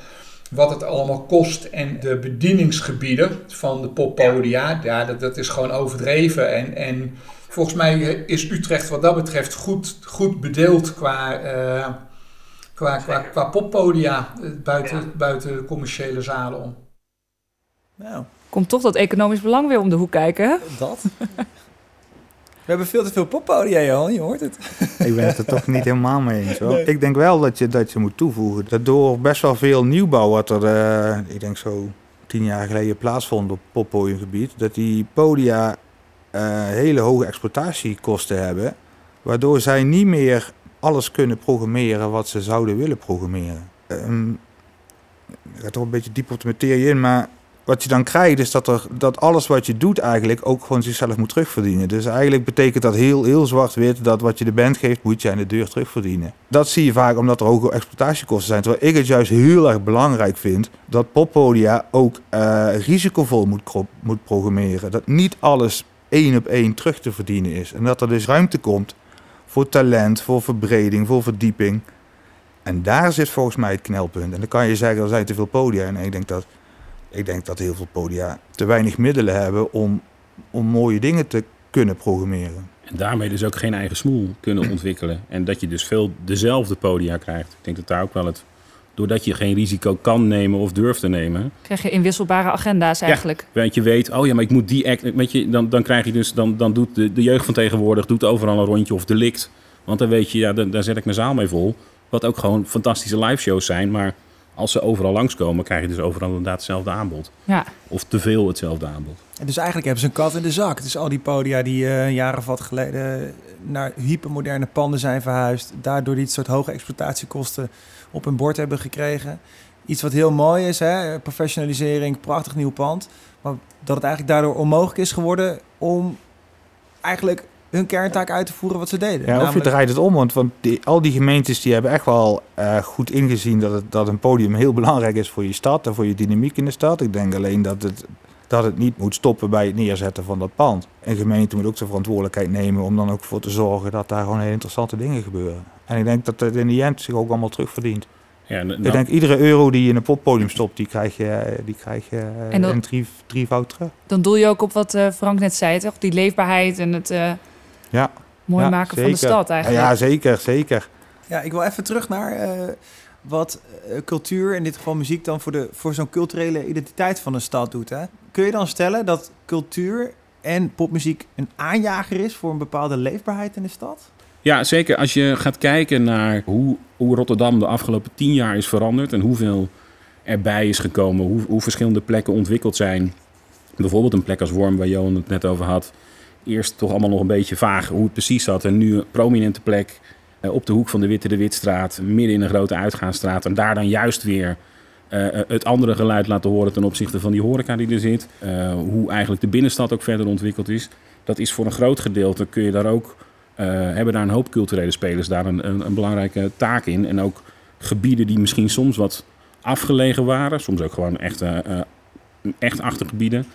wat het allemaal kost en de bedieningsgebieden van de poppodia, ja, dat, dat is gewoon overdreven. En, en volgens mij is Utrecht wat dat betreft goed, goed bedeeld qua, eh, qua, qua, qua poppodia eh, buiten, buiten de commerciële zalen om. Nou, Komt toch dat economisch belang weer om de hoek kijken, hè? dat. <laughs> We hebben veel te veel poppodia, Johan. Je hoort het. Ik ben het er toch niet helemaal mee eens. Hoor. Nee. Ik denk wel dat je, dat je moet toevoegen. Dat door best wel veel nieuwbouw wat er, eh, ik denk zo tien jaar geleden plaatsvond op poppodiumgebied, dat die podia eh, hele hoge exploitatiekosten hebben, waardoor zij niet meer alles kunnen programmeren wat ze zouden willen programmeren. Ehm, ik ga toch een beetje diep op de materie in, maar wat je dan krijgt is dat, er, dat alles wat je doet eigenlijk ook gewoon zichzelf moet terugverdienen. Dus eigenlijk betekent dat heel, heel zwart-wit dat wat je de band geeft, moet je aan de deur terugverdienen. Dat zie je vaak omdat er hoge exploitatiekosten zijn. Terwijl ik het juist heel erg belangrijk vind dat poppodia ook eh, risicovol moet, moet programmeren. Dat niet alles één op één terug te verdienen is. En dat er dus ruimte komt voor talent, voor verbreding, voor verdieping. En daar zit volgens mij het knelpunt. En dan kan je zeggen, er zijn te veel podia. En ik denk dat, ik denk dat heel veel podia te weinig middelen hebben om, om mooie dingen te kunnen programmeren. En daarmee dus ook geen eigen smoel kunnen <clears throat> ontwikkelen. En dat je dus veel dezelfde podia krijgt. Ik denk dat daar ook wel het... Doordat je geen risico kan nemen of durft te nemen. Krijg je inwisselbare agenda's eigenlijk. Want je weet, oh ja, maar ik moet die act... Weet je, dan, dan krijg je dus... Dan, dan doet de, de jeugd van tegenwoordig doet overal een rondje of delict. Want dan weet je, ja, dan, daar zet ik mijn zaal mee vol. Wat ook gewoon fantastische live shows zijn. Maar als ze overal langskomen, krijg je dus overal inderdaad hetzelfde aanbod. Ja. Of te veel hetzelfde aanbod. En dus eigenlijk hebben ze een kat in de zak. Dus al die podia die eh, een jaar of wat geleden naar hypermoderne panden zijn verhuisd. Daardoor die soort hoge exploitatiekosten op hun bord hebben gekregen. Iets wat heel mooi is, hè? professionalisering, prachtig nieuw pand. Maar dat het eigenlijk daardoor onmogelijk is geworden om eigenlijk hun kerntaak uit te voeren wat ze deden. Ja, of je draait het om, want, want die, al die gemeentes die hebben echt wel eh, goed ingezien dat, het, dat een podium heel belangrijk is voor je stad en voor je dynamiek in de stad. Ik denk alleen dat het, dat het niet moet stoppen bij het neerzetten van dat pand. Een gemeente moet ook zijn verantwoordelijkheid nemen om dan ook voor te zorgen dat daar gewoon hele interessante dingen gebeuren. En ik denk dat het in de end zich ook allemaal terugverdient. Ja, Ik nou, denk iedere euro die je in een poppodium stopt, die krijg je, die krijg je eh, En dat- in drie, drievoud terug. Dan doel je ook op wat eh, Frank net zei, toch? Die leefbaarheid en het eh, Ja. mooi Ja, maken van de stad eigenlijk. Ja, zeker, zeker. Ja, ik wil even terug naar eh, wat eh, cultuur, in dit geval muziek, dan voor, de, voor zo'n culturele identiteit van een stad doet. Hè? Kun je dan stellen dat cultuur en popmuziek een aanjager is voor een bepaalde leefbaarheid in de stad? Ja, zeker. Als je gaat kijken naar hoe, hoe Rotterdam de afgelopen tien jaar is veranderd en hoeveel erbij is gekomen, hoe, hoe verschillende plekken ontwikkeld zijn. Bijvoorbeeld een plek als Worm, waar Johan het net over had. Eerst toch allemaal nog een beetje vaag hoe het precies zat. En nu een prominente plek eh, op de hoek van de Witte de Witstraat, midden in een grote uitgaansstraat. En daar dan juist weer eh, het andere geluid laten horen ten opzichte van die horeca die er zit. Eh, hoe eigenlijk de binnenstad ook verder ontwikkeld is. Dat is voor een groot gedeelte kun je daar ook hebben daar een hoop culturele spelers daar een, een, een belangrijke taak in. En ook gebieden die misschien soms wat afgelegen waren. Soms ook gewoon echt, echt achtergebieden.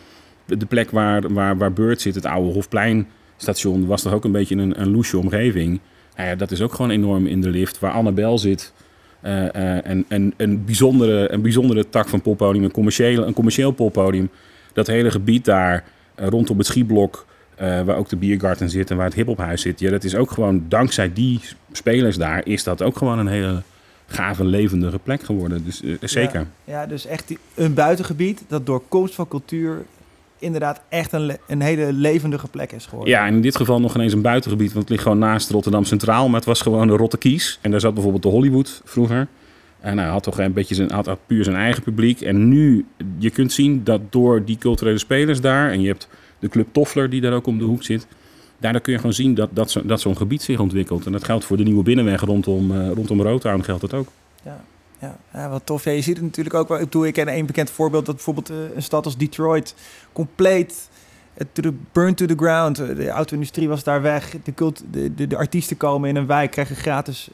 De, plek waar, waar, waar Beurt zit, het oude Hofpleinstation, was toch ook een beetje een, een loesje omgeving. Nou ja, dat is ook gewoon enorm in de lift. Waar Annabel zit, eh, eh, en, en een, bijzondere, een bijzondere tak van poppodium, een, commerciële, een commercieel poppodium. Dat hele gebied daar, eh, rondom het schieblok, waar ook de Biergarten zit en waar het hiphophuis zit. Ja, dat is ook gewoon, dankzij die spelers daar, is dat ook gewoon een hele gave, levendige plek geworden. Dus zeker. Ja, dus echt een buitengebied dat door komst van cultuur inderdaad echt een, een hele levendige plek is geworden. Ja, en in dit geval nog ineens een buitengebied, want het ligt gewoon naast Rotterdam Centraal. Maar het was gewoon de Rotte Kies. En daar zat bijvoorbeeld de Hollywood vroeger. En hij had toch een beetje zijn, had, had puur zijn eigen publiek. En nu, je kunt zien dat door die culturele spelers daar, en je hebt de Club Toffler die daar ook om de hoek zit. Daardoor kun je gewoon zien dat, dat, zo, dat zo'n gebied zich ontwikkelt. En dat geldt voor de nieuwe binnenweg rondom, eh rondom Rotterdam geldt dat ook. Ja, ja, wat tof. Ja, je ziet het natuurlijk ook wel. Ik bedoel, ik ken één bekend voorbeeld dat bijvoorbeeld eh, een stad als Detroit compleet eh, to burn to the ground. Eh, De auto-industrie was daar weg. De, cult, de, de, artiesten komen in een wijk, krijgen gratis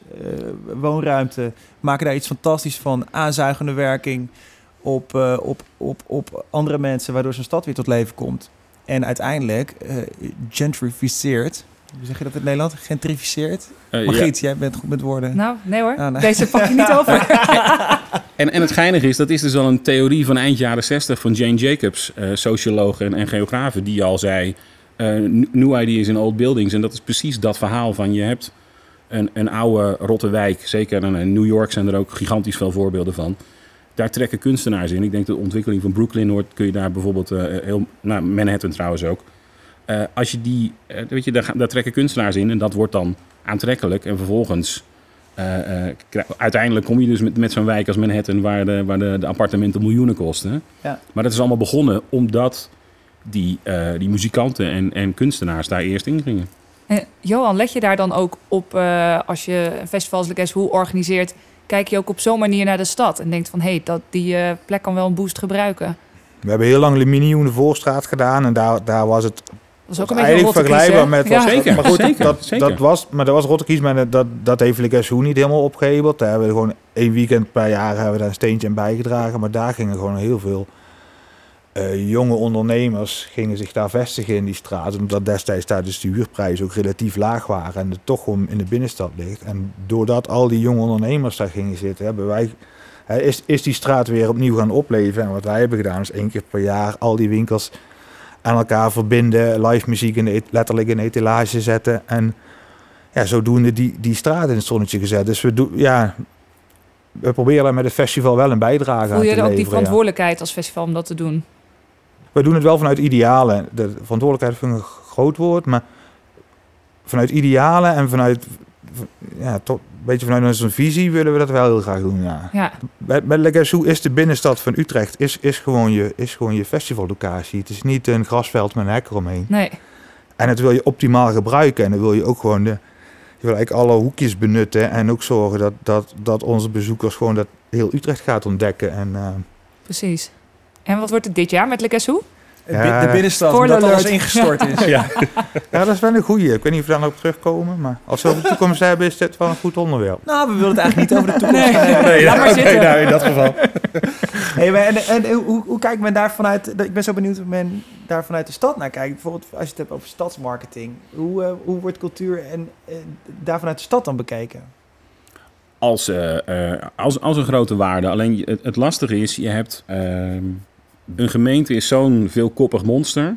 woonruimte, maken daar iets fantastisch van, aanzuigende werking op, op, op, op andere mensen, waardoor zo'n stad weer tot leven komt. En uiteindelijk eh gentrificeert. Hoe zeg je dat in het Nederland? Gentrificeert? Eh, Margriet, jij bent goed met woorden. Nou, nee hoor. Ah, nee. Deze pak je niet <laughs> over. En, en het geinige is, dat is dus al een theorie van eind jaren 60 van Jane Jacobs, eh socioloog en, en geografe, die al zei, eh, new ideas in old buildings. En dat is precies dat verhaal van je hebt een, een oude rotte wijk, zeker in New York zijn er ook gigantisch veel voorbeelden van. Daar trekken kunstenaars in. Ik denk de ontwikkeling van Brooklyn hoort, kun je daar bijvoorbeeld eh, heel, nou, Manhattan trouwens ook. Eh, als je die, eh, weet je, daar, daar trekken kunstenaars in en dat wordt dan aantrekkelijk. En vervolgens, eh, eh, uiteindelijk kom je dus met, met zo'n wijk als Manhattan, waar, de, waar de, de appartementen miljoenen kosten. Ja. Maar dat is allemaal begonnen omdat die, eh, die muzikanten en, en kunstenaars daar eerst in gingen. Eh, Johan, let je daar dan ook op eh, als je een festival als Who organiseert? Kijk je ook op zo'n manier naar de stad en denkt van hé, hey, dat die eh, plek kan wel een boost gebruiken. We hebben heel lang Liminium de Voorstraat gedaan en daar, daar was het Dat is ook een beetje eigenlijk vergelijkbaar met... Ja. Zeker, maar goed, zeker, dat, zeker. Dat was, maar dat was Rottekies, maar dat, dat heeft niet helemaal opgehebeld. Daar hebben we gewoon één weekend per jaar hebben we daar een steentje aan bijgedragen. Maar daar gingen gewoon heel veel eh, jonge ondernemers gingen zich daar vestigen in die straat. Omdat destijds daar dus de huurprijzen ook relatief laag waren en het toch gewoon in de binnenstad ligt. En doordat al die jonge ondernemers daar gingen zitten, hebben wij... Is, is die straat weer opnieuw gaan opleven. En wat wij hebben gedaan is één keer per jaar al die winkels aan elkaar verbinden, live muziek in de, letterlijk in de etalage zetten. En ja, zodoende die, die straat in het zonnetje gezet. Dus we, doen ja, we proberen daar met het festival wel een bijdrage Voel aan je te er ook die leveren. ja. verantwoordelijkheid als festival om dat te doen? We doen het wel vanuit idealen. De verantwoordelijkheid vind ik een groot woord, maar vanuit idealen en vanuit, ja, toch een beetje vanuit onze visie willen we dat wel heel graag doen. Ja. Ja, Met, is de binnenstad van Utrecht is, is, gewoon je, is gewoon je festivallocatie. Het is niet een grasveld met een hek eromheen. nee. En dat wil je optimaal gebruiken. En dan wil je ook gewoon de, je wil eigenlijk alle hoekjes benutten. En ook zorgen dat, dat, dat onze bezoekers gewoon dat heel Utrecht gaat ontdekken. En eh, Precies. En wat wordt het dit jaar met Le Who? De bi- Ja. de binnenstad, Spoiler dat alles ingestort is. <laughs> Ja. ja, dat is wel een goeie. Ik weet niet of we daar nog op terugkomen. Maar als we over de toekomst hebben, is dit wel een goed onderwerp. Nou, we willen het eigenlijk niet over de toekomst Nee. hebben. Nee, Laat maar zitten. nou, in dat geval. <laughs> Hey, maar en, en hoe, hoe kijkt men daar vanuit... Ik ben zo benieuwd hoe men daar vanuit de stad naar kijkt. Bijvoorbeeld als je het hebt over stadsmarketing. Hoe, eh, hoe wordt cultuur en, eh, daar vanuit de stad dan bekeken? als, eh, eh, als, als een grote waarde. Alleen het, het lastige is, je hebt... een gemeente is zo'n veelkoppig monster.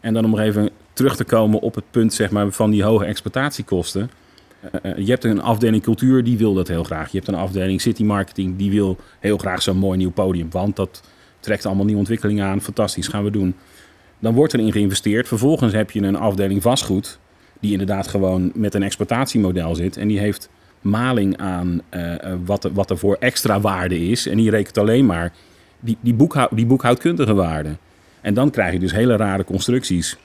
En dan om nog even terug te komen op het punt zeg maar, van die hoge exploitatiekosten. Eh, eh, je hebt een afdeling cultuur, die wil dat heel graag. Je hebt een afdeling city marketing, die wil heel graag zo'n mooi nieuw podium. Want dat trekt allemaal nieuwe ontwikkelingen aan. Fantastisch, gaan we doen. Dan wordt erin geïnvesteerd. Vervolgens heb je een afdeling vastgoed, die inderdaad gewoon met een exploitatiemodel zit. En die heeft maling aan eh, eh, wat, er, wat er voor extra waarde is. En die rekent alleen maar die, die, die boekhoudkundige waarde. En dan krijg je dus hele rare constructies.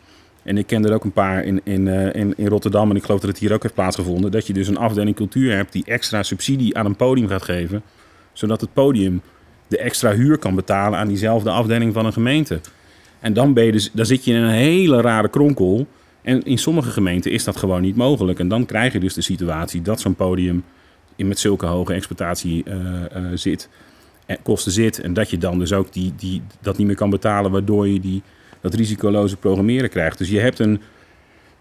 En ik ken er ook een paar in, in, eh, in, in Rotterdam, en ik geloof dat het hier ook heeft plaatsgevonden, dat je dus een afdeling cultuur hebt die extra subsidie aan een podium gaat geven, zodat het podium de extra huur kan betalen aan diezelfde afdeling van een gemeente. En dan, ben je dus, dan zit je in een hele rare kronkel. En in sommige gemeenten is dat gewoon niet mogelijk. En dan krijg je dus de situatie dat zo'n podium in met zulke hoge exploitatie eh, eh, zit kosten zit. En dat je dan dus ook die, die, dat niet meer kan betalen, waardoor je die, dat risicoloze programmeren krijgt. Dus je hebt een.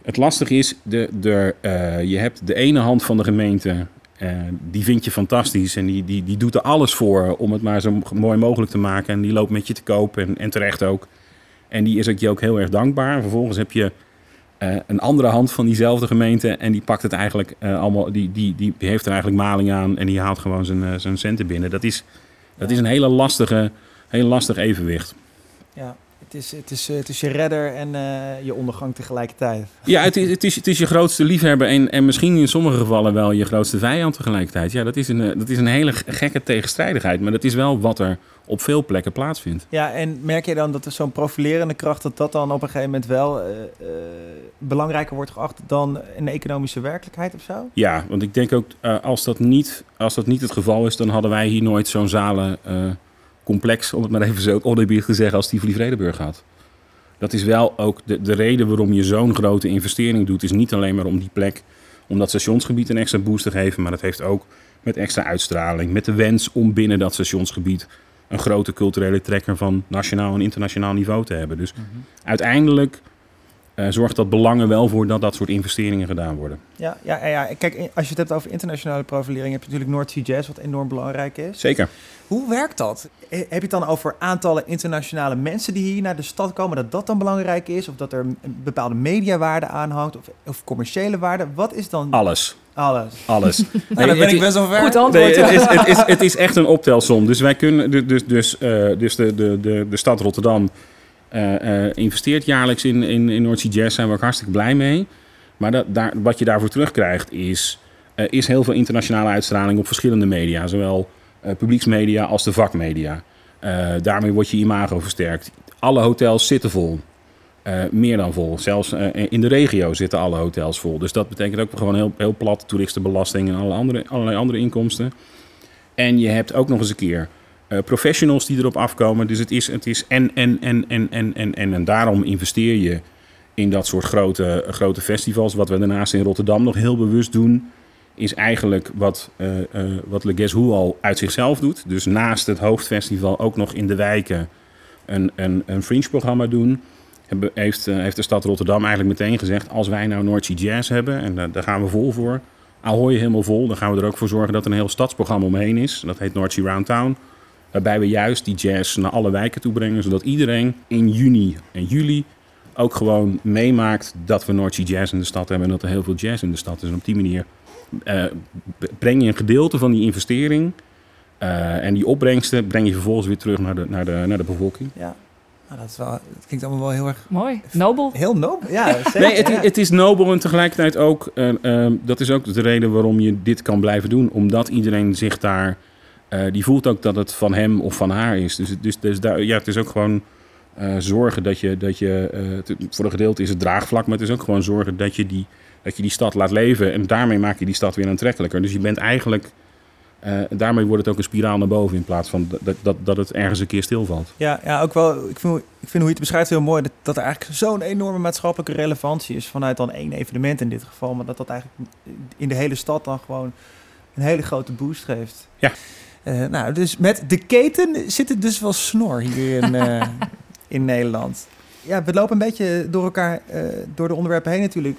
Het lastige is, de, de, eh, je hebt de ene hand van de gemeente, eh, die vind je fantastisch en die, die, die doet er alles voor om het maar zo mooi mogelijk te maken. En die loopt met je te koop en, en terecht ook. En die is ook je ook heel erg dankbaar. En vervolgens heb je eh, een andere hand van diezelfde gemeente. En die pakt het eigenlijk eh, allemaal. Die, die, die heeft er eigenlijk maling aan. En die haalt gewoon zijn, eh, zijn centen binnen. Dat is, dat is een hele lastige, heel lastig evenwicht. Ja, het is, het is, eh, het is je redder en eh, je ondergang tegelijkertijd. Ja, het is, het is, het is je grootste liefhebber en, en misschien in sommige gevallen wel je grootste vijand tegelijkertijd. Ja, dat is een, eh, dat is een hele gekke tegenstrijdigheid. Maar dat is wel wat er op veel plekken plaatsvindt. Ja, en merk je dan dat er zo'n profilerende kracht, dat dat dan op een gegeven moment wel eh, eh, belangrijker wordt geacht dan een economische werkelijkheid of zo? Ja, want ik denk ook, eh, als, dat niet, als dat niet het geval is, dan hadden wij hier nooit zo'n zalencomplex, om het maar even zo oneerbiedig te zeggen, als Tivoli Vredenburg had. Dat is wel ook de, de reden waarom je zo'n grote investering doet, is niet alleen maar om die plek, om dat stationsgebied een extra boost te geven, maar dat heeft ook met extra uitstraling, met de wens om binnen dat stationsgebied een grote culturele trekker van nationaal en internationaal niveau te hebben. Dus uiteindelijk eh, zorgt dat belangen wel voor dat dat soort investeringen gedaan worden. Ja, ja, ja. Kijk, als je het hebt over internationale profilering, heb je natuurlijk North Sea Jazz, wat enorm belangrijk is. Zeker. Hoe werkt dat? Heb je het dan over aantallen internationale mensen die hier naar de stad komen, dat dat dan belangrijk is? Of dat er een bepaalde mediawaarde aan hangt? Of, of commerciële waarde? Wat is dan Alles. Alles? Alles. <laughs> Nou, dan ben ik is- best wel ver. Goed antwoord. Nee, het, is, het, is, het is echt een optelsom. Dus wij kunnen, du- dus, dus, eh, dus de, de, de, de stad Rotterdam eh, eh, investeert jaarlijks in, in, in North Sea Jazz. Zijn we ook hartstikke blij mee. Maar dat, daar, wat je daarvoor terugkrijgt is, eh, is heel veel internationale uitstraling op verschillende media. Zowel eh, publieksmedia als de vakmedia. Eh, daarmee wordt je imago versterkt. Alle hotels zitten vol. Eh, meer dan vol. Zelfs eh, in de regio zitten alle hotels vol. Dus dat betekent ook gewoon heel, heel plat toeristenbelasting en alle andere, allerlei andere inkomsten. En je hebt ook nog eens een keer eh, professionals die erop afkomen. Dus het is, het is en, en, en, en, en, en, en, en daarom investeer je in dat soort grote, grote festivals. Wat we daarnaast in Rotterdam nog heel bewust doen, is eigenlijk wat, wat Le Guess Who al uit zichzelf doet. Dus naast het hoofdfestival ook nog in de wijken een, een, een fringe-programma doen. Heeft, eh, heeft de stad Rotterdam eigenlijk meteen gezegd... als wij nou Noordse Jazz hebben, en daar, gaan we vol voor... Ahoy helemaal vol, dan gaan we er ook voor zorgen dat er een heel stadsprogramma omheen is. Dat heet Noordse Roundtown. Waarbij we juist die jazz naar alle wijken toe brengen... zodat iedereen in juni en juli ook gewoon meemaakt... dat we Noordse Jazz in de stad hebben... en dat er heel veel jazz in de stad is. En op die manier eh, breng je een gedeelte van die investering... eh, en die opbrengsten breng je vervolgens weer terug naar de, naar de, naar de bevolking. Ja, nou, dat, is wel, dat klinkt allemaal wel heel erg... Mooi. Nobel. Heel nobel, ja. <laughs> Zeker, Nee, het, ja. het is nobel en tegelijkertijd ook, eh, eh, dat is ook de reden waarom je dit kan blijven doen. Omdat iedereen zich daar, eh, die voelt ook dat het van hem of van haar is. Dus, het- dus, dus daar, ja, het is ook gewoon eh, zorgen dat je, dat je eh, het- voor een gedeelte is het draagvlak, maar het is ook gewoon zorgen dat je die, dat je die stad laat leven. En daarmee maak je die stad weer aantrekkelijker. Dus je bent eigenlijk, eh, daarmee wordt het ook een spiraal naar boven in plaats van dat, dat, dat het ergens een keer stilvalt. Ja, ja, ook wel. Ik vind, ik vind hoe je het beschrijft heel mooi. Dat, dat er eigenlijk zo'n enorme maatschappelijke relevantie is. Vanuit dan één evenement in dit geval. Maar dat dat eigenlijk in de hele stad dan gewoon een hele grote boost geeft. Ja. Eh, nou, dus met de keten zit het dus wel snor hier in, <laughs> eh, in Nederland. Ja, we lopen een beetje door elkaar, door de onderwerpen heen natuurlijk.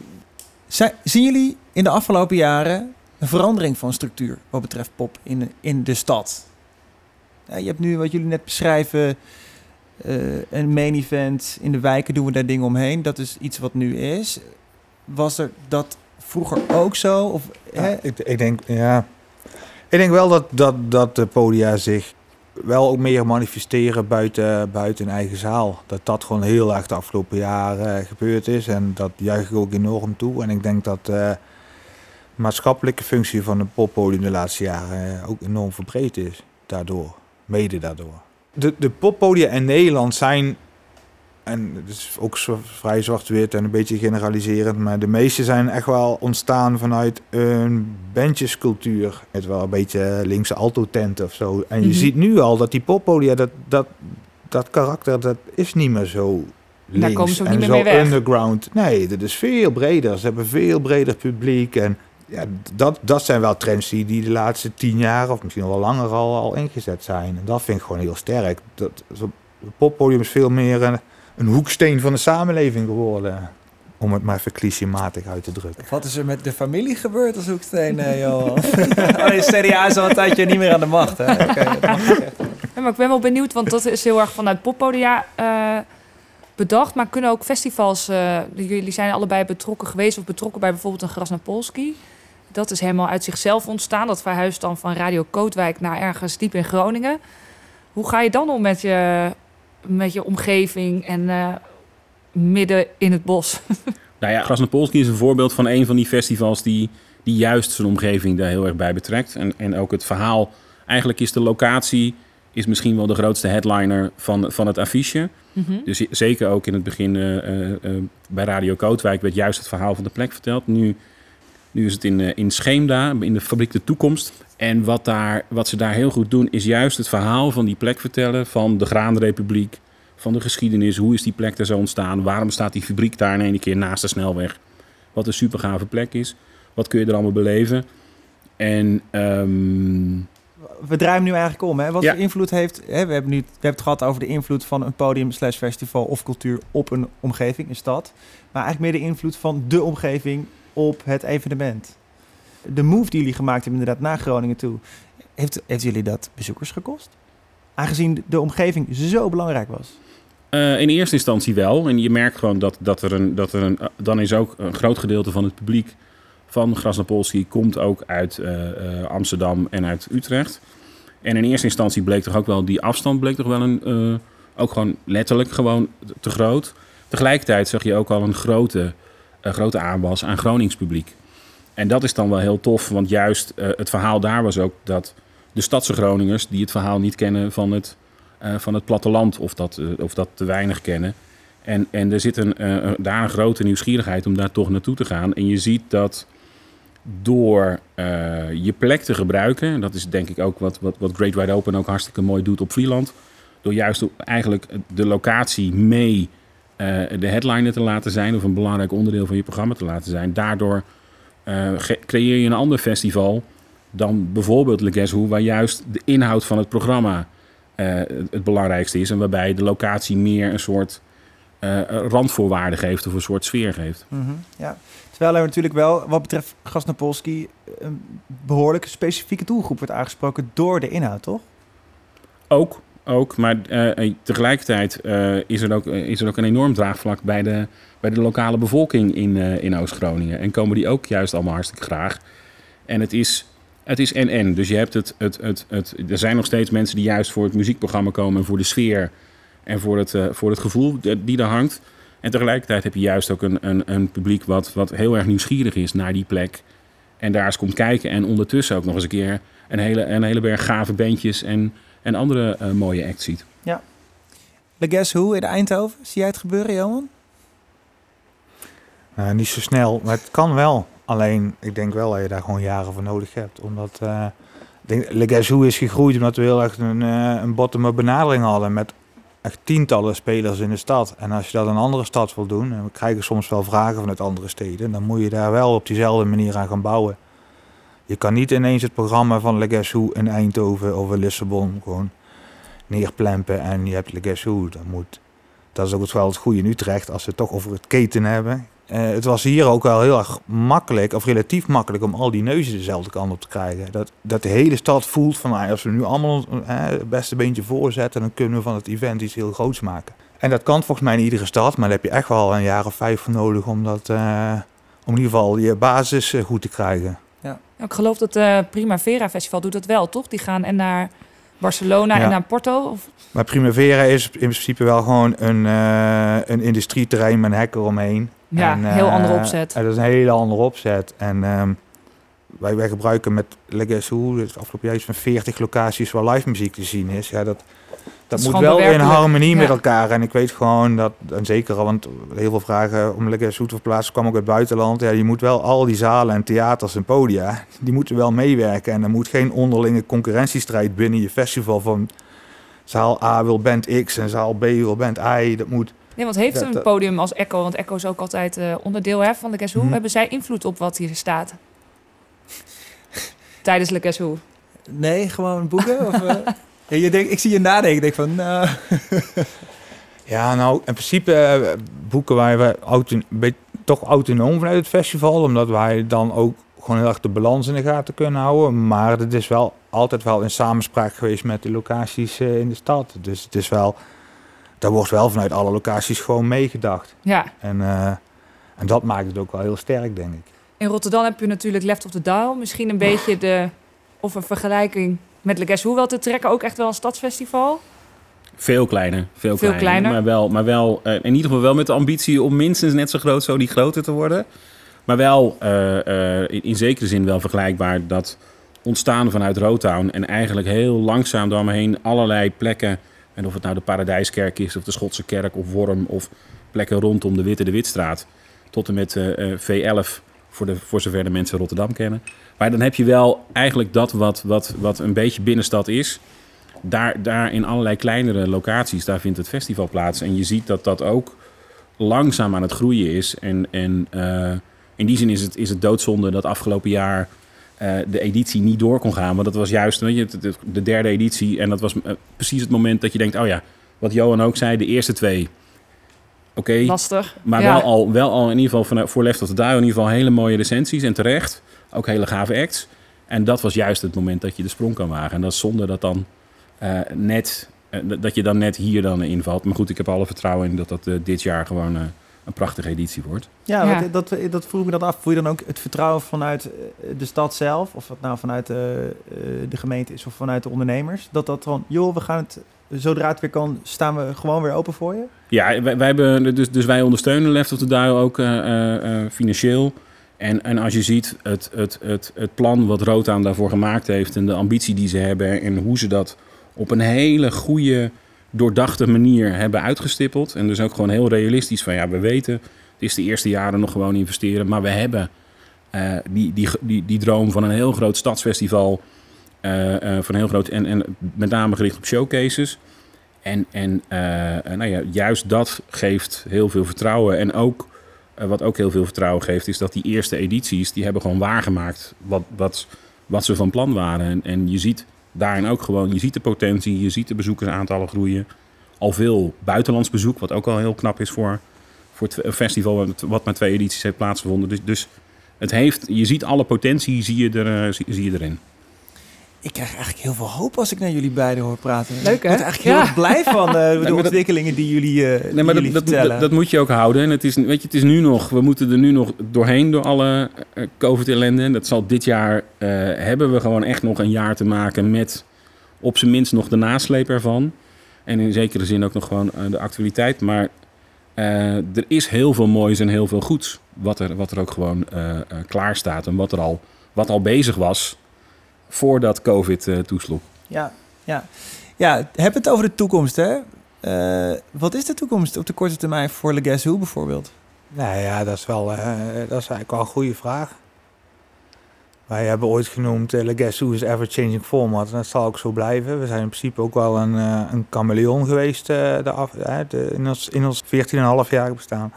Zien jullie in de afgelopen jaren een verandering van structuur wat betreft pop in, in de stad? Ja, je hebt nu wat jullie net beschrijven, eh, een main event. In de wijken doen we daar dingen omheen. Dat is iets wat nu is. Was er dat vroeger ook zo? Of, hè? Ik, ik, denk, ja. ik denk wel dat, dat, dat de podia zich wel ook meer manifesteren buiten, buiten hun eigen zaal. Dat dat gewoon heel erg de afgelopen jaren gebeurd is. En dat juich ik ook enorm toe. En ik denk dat de maatschappelijke functie van een poppodium de laatste jaren eh, ook enorm verbreed is. Daardoor. Mede daardoor. De, de poppodia in Nederland zijn en het is ook zo vrij zwart-wit en een beetje generaliserend, maar de meeste zijn echt wel ontstaan vanuit een bandjescultuur. Het wel een beetje linkse alto-tent of zo. En je Mhm. ziet nu al dat die poppodia, dat, dat, dat karakter, dat is niet meer zo links komen ze ook en niet zo meer mee weg. underground. Nee, dat is veel breder. Ze hebben veel breder publiek en ja, dat, dat zijn wel trends die, die de laatste tien jaar of misschien wel langer al, al ingezet zijn. En dat vind ik gewoon heel sterk. Dat, het poppodium is veel meer een, een hoeksteen van de samenleving geworden. Om het maar even clichématig uit te drukken. Wat is er met de familie gebeurd als hoeksteen, Johan? <laughs> oh, nee, CDA is al een tijdje niet meer aan de macht, hè? Dat mag. Ja, maar ik ben wel benieuwd, want dat is heel erg vanuit poppodia eh, bedacht, maar kunnen ook festivals... eh, jullie zijn allebei betrokken geweest of betrokken bij bijvoorbeeld een Grasnapolski. Dat is helemaal uit zichzelf ontstaan. Dat verhuist dan van Radio Kootwijk naar ergens diep in Groningen. Hoe ga je dan om met je, met je omgeving en eh, midden in het bos? <laughs> Nou ja, Grasnapolski is een voorbeeld van een van die festivals die, die juist zijn omgeving daar heel erg bij betrekt. En, en ook het verhaal, eigenlijk is de locatie is misschien wel de grootste headliner van, van het affiche. Mhm. Dus zeker ook in het begin eh, eh, bij Radio Kootwijk werd juist het verhaal van de plek verteld. Nu, nu is het in, eh, in Scheemda, in de fabriek De Toekomst. En wat, daar, wat ze daar heel goed doen, is juist het verhaal van die plek vertellen. Van de Graanrepubliek, van de geschiedenis. Hoe is die plek daar zo ontstaan? Waarom staat die fabriek daar in één keer naast de snelweg? Wat een super gave plek is. Wat kun je er allemaal beleven? En ehm, We draaien nu eigenlijk om. Hè? Wat Ja. voor invloed heeft... Hè, we, hebben nu, we hebben het gehad over de invloed van een podium slash festival of cultuur op een omgeving, een stad. Maar eigenlijk meer de invloed van de omgeving op het evenement. De move die jullie gemaakt hebben inderdaad naar Groningen toe. Heeft, heeft jullie dat bezoekers gekost? Aangezien de omgeving zo belangrijk was. Eh, in eerste instantie wel. En je merkt gewoon dat, dat er een. Dat er een dan is ook een groot gedeelte van het publiek van Grasnapolski komt ook uit eh, eh, Amsterdam en uit Utrecht. En in eerste instantie bleek toch ook wel die afstand bleek toch wel een. ook gewoon letterlijk gewoon te groot. Tegelijkertijd zag je ook al een grote, eh, grote aanwas aan Gronings publiek. En dat is dan wel heel tof, want juist eh, het verhaal daar was ook dat de stadse Groningers die het verhaal niet kennen van het eh, van het platteland of dat, eh, of dat te weinig kennen. En, en er zit een, een- daar een grote nieuwsgierigheid om daar toch naartoe te gaan. En je ziet dat door je plek te gebruiken, en dat is denk ik ook wat, wat, wat Great Wide Open ook hartstikke mooi doet op Vlieland. Door juist eigenlijk de locatie mee de headliner te laten zijn of een belangrijk onderdeel van je programma te laten zijn. Daardoor eh, creëer je een ander festival dan bijvoorbeeld Le Guess Who, waar juist de inhoud van het programma eh, het, belangrijkste is. En waarbij de locatie meer een soort eh, randvoorwaarden geeft of een soort sfeer geeft. ja. Terwijl er natuurlijk wel, wat betreft Grasnapolski, een behoorlijk specifieke doelgroep wordt aangesproken door de inhoud, toch? Ook, ook maar eh, eh, tegelijkertijd eh, is, er ook, is er ook een enorm draagvlak bij de, bij de lokale bevolking in, in Oost-Groningen. En komen die ook juist allemaal hartstikke graag. En het is, het is en-en. Dus je hebt het, het, het, het, er zijn nog steeds mensen die juist voor het muziekprogramma komen en voor de sfeer en voor het, voor het gevoel die die daar hangt. En tegelijkertijd heb je juist ook een, een, een publiek wat, wat heel erg nieuwsgierig is naar die plek. En daar eens komt kijken. En ondertussen ook nog eens een keer een hele, een hele berg gave bandjes en, en andere eh, mooie acts ziet. Ja. The Guess Who in Eindhoven, zie jij het gebeuren, Johan? Nou, niet zo snel, maar het kan wel. Alleen, ik denk wel dat je daar gewoon jaren voor nodig hebt. Omdat, eh ik denk, Le Guess Who is gegroeid omdat we heel erg een, eh, een bottom-up benadering hadden. Met echt tientallen spelers in de stad. En als je dat in een andere stad wil doen, en we krijgen soms wel vragen vanuit andere steden, dan moet je daar wel op diezelfde manier aan gaan bouwen. Je kan niet ineens het programma van Le in Eindhoven of in Lissabon gewoon neerplempen en je hebt Le Guess. Dat, moet, dat is ook het wel het goede in Utrecht, als we het toch over het keten hebben. Eh, het was hier ook wel heel erg makkelijk, of relatief makkelijk, om al die neuzen dezelfde kant op te krijgen. Dat, dat de hele stad voelt van, nou, als we nu allemaal eh, het beste beentje voorzetten, dan kunnen we van het event iets heel groots maken. En dat kan volgens mij in iedere stad, maar daar heb je echt wel een jaar of vijf voor nodig om dat, eh, om in ieder geval je basis eh, goed te krijgen. Ja, ik geloof dat het Primavera Festival doet dat wel, toch? Die gaan en naar Barcelona Ja. en naar Porto. Of... Maar Primavera is in principe wel gewoon een, eh, een industrieterrein met een hek eromheen. Ja, En, heel eh, andere opzet. en dat is een hele andere opzet. En ehm, wij, wij gebruiken met Legacy het afgelopen jaar iets van 40 locaties waar live muziek te zien is. Ja, dat, dat is moet wel in harmonie met elkaar. En ik weet gewoon dat, en zeker al, want heel veel vragen om Legacy te verplaatsen kwam ook uit het buitenland. Ja, je moet wel al die zalen en theaters en podia, die moeten wel meewerken. En er moet geen onderlinge concurrentiestrijd binnen je festival van zaal A wil band X en zaal B wil band Y. Dat moet... Nee, want heeft dat- een podium als Echo, want Echo is ook altijd eh, onderdeel hè, van de Guess Who. Hebben zij invloed op wat hier staat? Tijdens de Guess Who. Nee, gewoon boeken? of, eh? <laughs> ja, je denkt, ik zie je nadenken. Ik denk van, nou... <laughs> Ja, nou, in principe eh, boeken wij we auto, toch autonoom vanuit het festival, omdat wij dan ook gewoon heel erg de balans in de gaten kunnen houden. Maar het is wel altijd wel in samenspraak geweest met de locaties eh, in de stad. Dus het is wel daar wordt wel vanuit alle locaties gewoon meegedacht. Ja. En, eh, en dat maakt het ook wel heel sterk, denk ik. In Rotterdam heb je natuurlijk Left of the Dial. Misschien een beetje de, of een vergelijking met Le Guess Who wel te trekken. Ook echt wel een stadsfestival. Veel kleiner. Veel, Veel kleiner. kleiner. Maar wel, maar wel eh, in ieder geval wel met de ambitie om minstens net zo groot, zo die groter te worden. Maar wel eh, eh, in, in zekere zin wel vergelijkbaar dat ontstaan vanuit Rotown en eigenlijk heel langzaam door me heen allerlei plekken. En of het nou de Paradijskerk is, of de Schotse Kerk, of Worm, of plekken rondom de Witte de Witstraat. Tot en met eh, eh, V11, voor, de, voor zover de mensen Rotterdam kennen. Maar dan heb je wel eigenlijk dat wat, wat, wat een beetje binnenstad is. Daar, daar in allerlei kleinere locaties, daar vindt het festival plaats. En je ziet dat dat ook langzaam aan het groeien is. En, en eh, in die zin is het, is het doodzonde dat afgelopen jaar eh, de editie niet door kon gaan. Want dat was juist weet je, de derde editie. En dat was eh, precies het moment dat je denkt... oh ja, wat Johan ook zei, de eerste twee... Oké, Lastig. maar Ja. wel, al, wel al in ieder geval van, voor Left of the in ieder geval hele mooie recensies. En terecht, ook hele gave acts. En dat was juist het moment dat je de sprong kan wagen. En dat is zonde dat dan eh, net... eh, dat je dan net hier dan invalt. Maar goed, ik heb alle vertrouwen in dat dat eh, dit jaar gewoon een prachtige editie wordt. Ja, Ja. dat, dat vroeg me dan af. Voel je dan ook het vertrouwen vanuit de stad zelf, of dat nou vanuit de gemeente is of vanuit de ondernemers, dat dat van, joh, we gaan het, zodra het weer kan, staan we gewoon weer open voor je? Ja, wij, wij hebben, dus, dus wij ondersteunen Left of the Dial ook eh, eh, eh, financieel. En, en als je ziet het, het, het, het plan wat Rotaan daarvoor gemaakt heeft... en de ambitie die ze hebben... en hoe ze dat op een hele goede, doordachte manier hebben uitgestippeld... en dus ook gewoon heel realistisch van... ja, we weten, het is de eerste jaren nog gewoon investeren... maar we hebben eh, die, die, die, droom van een heel groot stadsfestival... eh, eh, van heel groot en, en met name gericht op showcases... En, en nou ja, juist dat geeft heel veel vertrouwen. En ook, eh, wat ook heel veel vertrouwen geeft, is dat die eerste edities, die hebben gewoon waargemaakt wat, wat, wat ze van plan waren. En, en je ziet daarin ook gewoon, je ziet de potentie, je ziet de bezoekersaantallen groeien. Al veel buitenlands bezoek, wat ook al heel knap is voor, voor het festival wat- maar twee edities heeft plaatsgevonden. Dus, dus het heeft, je ziet alle potentie, zie je, er, eh, zie je erin. Ik krijg eigenlijk heel veel hoop als ik naar jullie beiden hoor praten. Leuk, Ik word hè? eigenlijk heel Ja. erg blij van eh, de ontwikkelingen die jullie, eh die Nee, maar jullie dat, dat, vertellen. dat, dat moet je ook houden. En het is, weet je, het is nu nog, we moeten er nu nog doorheen door alle eh, COVID-ellende. En dat zal dit jaar, eh, hebben we gewoon echt nog een jaar te maken met op zijn minst nog de nasleep ervan. En in zekere zin ook nog gewoon de actualiteit. Maar eh, er is heel veel moois en heel veel goeds. Wat er, wat er ook gewoon klaar staat. En wat er al, wat al bezig was voordat COVID eh, toesloeg. Ja, ja. ja, heb het over de toekomst, hè? Eh, wat is de toekomst op de korte termijn voor Le Guess Who bijvoorbeeld? Nou ja, dat is, wel, eh, dat is eigenlijk wel een goede vraag. Wij hebben ooit genoemd uh, Le Guess Who is ever-changing format. En dat zal ook zo blijven. We zijn in principe ook wel een, eh, een chameleon geweest de af, de, in ons, in ons 14,5 jaar bestaan.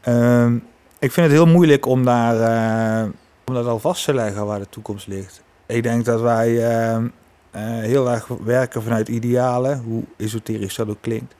Ehm, ik vind het heel moeilijk om, daar, eh, om dat al vast te leggen waar de toekomst ligt. Ik denk dat wij ehm, eh, heel erg werken vanuit idealen, hoe esoterisch dat ook klinkt.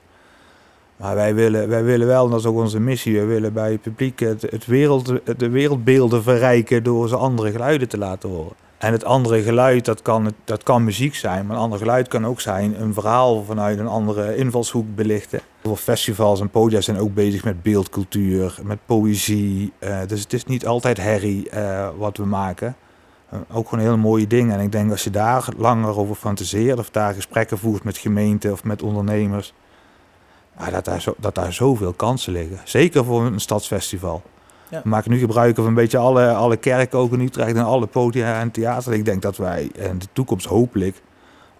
Maar wij willen, wij willen wel, en dat is ook onze missie, we willen bij het publiek het, het wereld, de wereldbeelden verrijken door ze andere geluiden te laten horen. En het andere geluid, dat kan, dat kan muziek zijn, maar een ander geluid kan ook zijn een verhaal vanuit een andere invalshoek belichten. Veel festivals en podia zijn ook bezig met beeldcultuur, met poëzie. eh, dus het is niet altijd herrie eh, wat we maken. Eh, ook gewoon hele mooie dingen. En ik denk als je daar langer over fantaseert of daar gesprekken voert met gemeenten of met ondernemers, ja, dat, daar zo, dat daar zoveel kansen liggen. Zeker voor een stadsfestival. Ja. We maken nu gebruik van een beetje alle, alle kerken ook in Utrecht en alle podia en theater. Ik denk dat wij in de toekomst hopelijk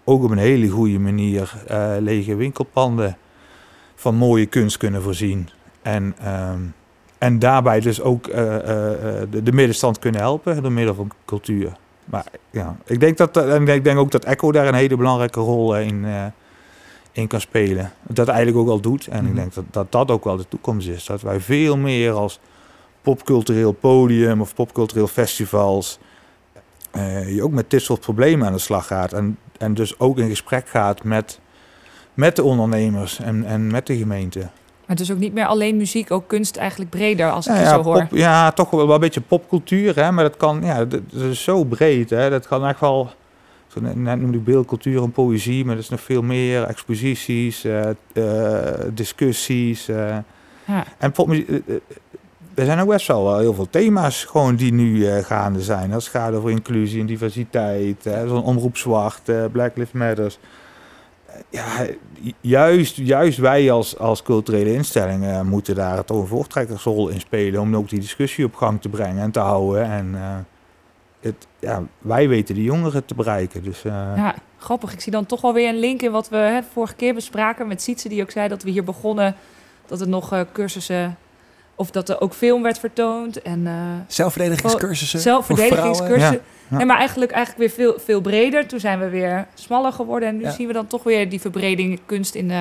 ook op een hele goede manier eh, lege winkelpanden van mooie kunst kunnen voorzien. En, ehm, en daarbij dus ook eh, eh, eh, de, de middenstand kunnen helpen door middel van cultuur. Maar ja, ik denk, dat, en ik denk ook dat Echo daar een hele belangrijke rol in, in kan spelen. Dat eigenlijk ook al doet. En Mhm. ik denk dat, dat dat ook wel de toekomst is. Dat wij veel meer als popcultureel podium of popcultureel festivals... je ook met dit soort problemen aan de slag gaat. En, en dus ook in gesprek gaat met, met de ondernemers en, en met de gemeente. Maar het is ook niet meer alleen muziek, ook kunst eigenlijk breder, als ik je ja, zo hoor. pop- ja, toch wel, wel een beetje popcultuur, hè? maar dat kan, ja, dat, dat is zo breed. Hè? Dat kan echt wel, het Toen net noemde ik beeld, cultuur en poëzie, maar er is nog veel meer. Exposities, eh, eh, discussies. eh. Ja. En popmuziek, er zijn ook best wel heel veel thema's gewoon die nu gaande zijn. Als het gaat over inclusie en diversiteit, zo'n omroep zwart, Black Lives Matters. Ja, ju- juist, juist wij als, als culturele instellingen moeten daar toch een voortrekkersrol in spelen om ook die discussie op gang te brengen en te houden. En eh, het, ja, wij weten de jongeren te bereiken. Dus, eh, Ja, grappig. Ik zie dan toch wel weer een link in wat we hè, vorige keer bespraken met Sietse, die ook zei dat we hier begonnen, dat er nog eh, cursussen, of dat er ook film werd vertoond. En, eh, Zelfverdedigingscursussen Zelfverdedigingscursussen. Ja, maar eigenlijk, eigenlijk weer veel, veel breder. Toen zijn we weer smaller geworden. En nu Ja. zien we dan toch weer die verbreding kunst in... eh,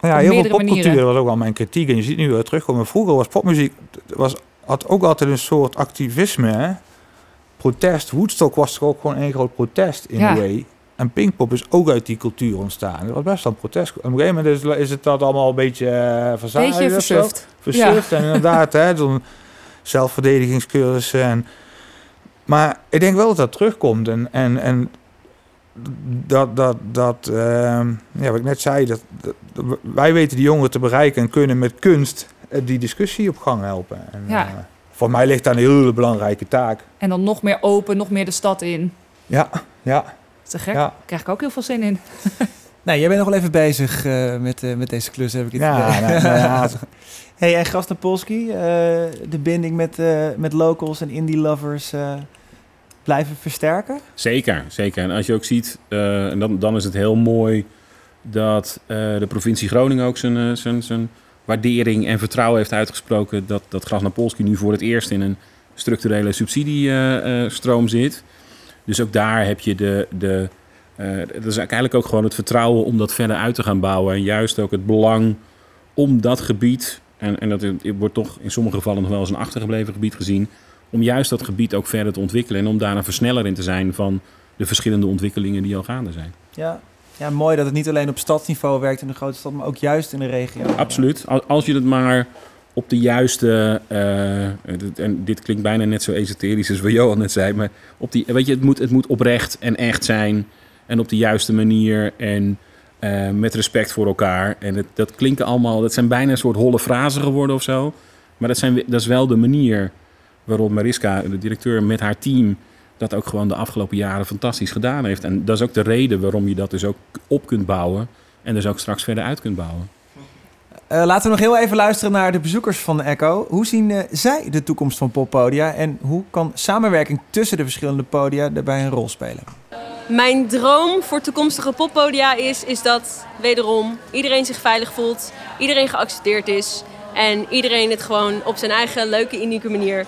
Ja, Op heel veel popcultuur, was ook wel mijn kritiek. En je ziet nu weer terugkomen. Vroeger was popmuziek was, had ook altijd een soort activisme. Hè? Protest. Woodstock was toch ook gewoon een groot protest in Ja. way. En Pinkpop is ook uit die cultuur ontstaan. Dat was best wel een protest. Op een gegeven moment is, is het dat allemaal een beetje uh, verzadigd. beetje versuft. En inderdaad, hè, zo'n zelfverdedigingscursus. En, maar ik denk wel dat dat terugkomt. En, en, en dat, dat, dat ehm, ja, wat ik net zei, dat, dat- wij weten die jongeren te bereiken en kunnen met kunst eh, die discussie op gang helpen. En, Ja. eh, voor mij ligt daar een hele belangrijke taak. en dan nog meer open, nog meer de stad in. Ja, ja, Te gek. ja. Daar krijg ik ook heel veel zin in. <laughs> Nee, jij bent nog wel even bezig eh, met, eh, met deze klus, heb ik het Ja, idee. nou, nou ja, <laughs> hey, en Grasnapolski, eh de binding met, eh, met locals en indie lovers eh, blijven versterken? Zeker, zeker. En als je ook ziet, eh, en dan, dan is het heel mooi dat eh, de provincie Groningen ook zijn, zijn, zijn waardering en vertrouwen heeft uitgesproken dat, dat Grasnapolski nu voor het eerst in een structurele subsidiestroom zit. Dus ook daar heb je de, de eh, dat is eigenlijk ook gewoon het vertrouwen om dat verder uit te gaan bouwen. En juist ook het belang om dat gebied, en, en dat wordt toch in sommige gevallen nog wel als een achtergebleven gebied gezien, om juist dat gebied ook verder te ontwikkelen en om daar een versneller in te zijn van de verschillende ontwikkelingen die al gaande zijn. Ja. ja, mooi dat het niet alleen op stadsniveau werkt in de grote stad, maar ook juist in de regio. Absoluut. Al- Als je het maar op de juiste, eh, dit- en dit klinkt bijna net zo esoterisch als wat Johan net zei, maar op die, weet je, het moet, het moet oprecht en echt zijn en op de juiste manier en eh, met respect voor elkaar. En dat klinken allemaal, dat zijn bijna een soort holle frazen geworden of zo, maar dat, zijn, dat is wel de manier waarop Mariska, de directeur, met haar team dat ook gewoon de afgelopen jaren fantastisch gedaan heeft. En dat is ook de reden waarom je dat dus ook op kunt bouwen en dus ook straks verder uit kunt bouwen. Eh, laten we nog heel even luisteren naar de bezoekers van Echo. Hoe zien eh, zij de toekomst van poppodia en hoe kan samenwerking tussen de verschillende podia daarbij een rol spelen? Mijn droom voor toekomstige poppodia is, is dat wederom iedereen zich veilig voelt, iedereen geaccepteerd is en iedereen het gewoon op zijn eigen leuke, unieke manier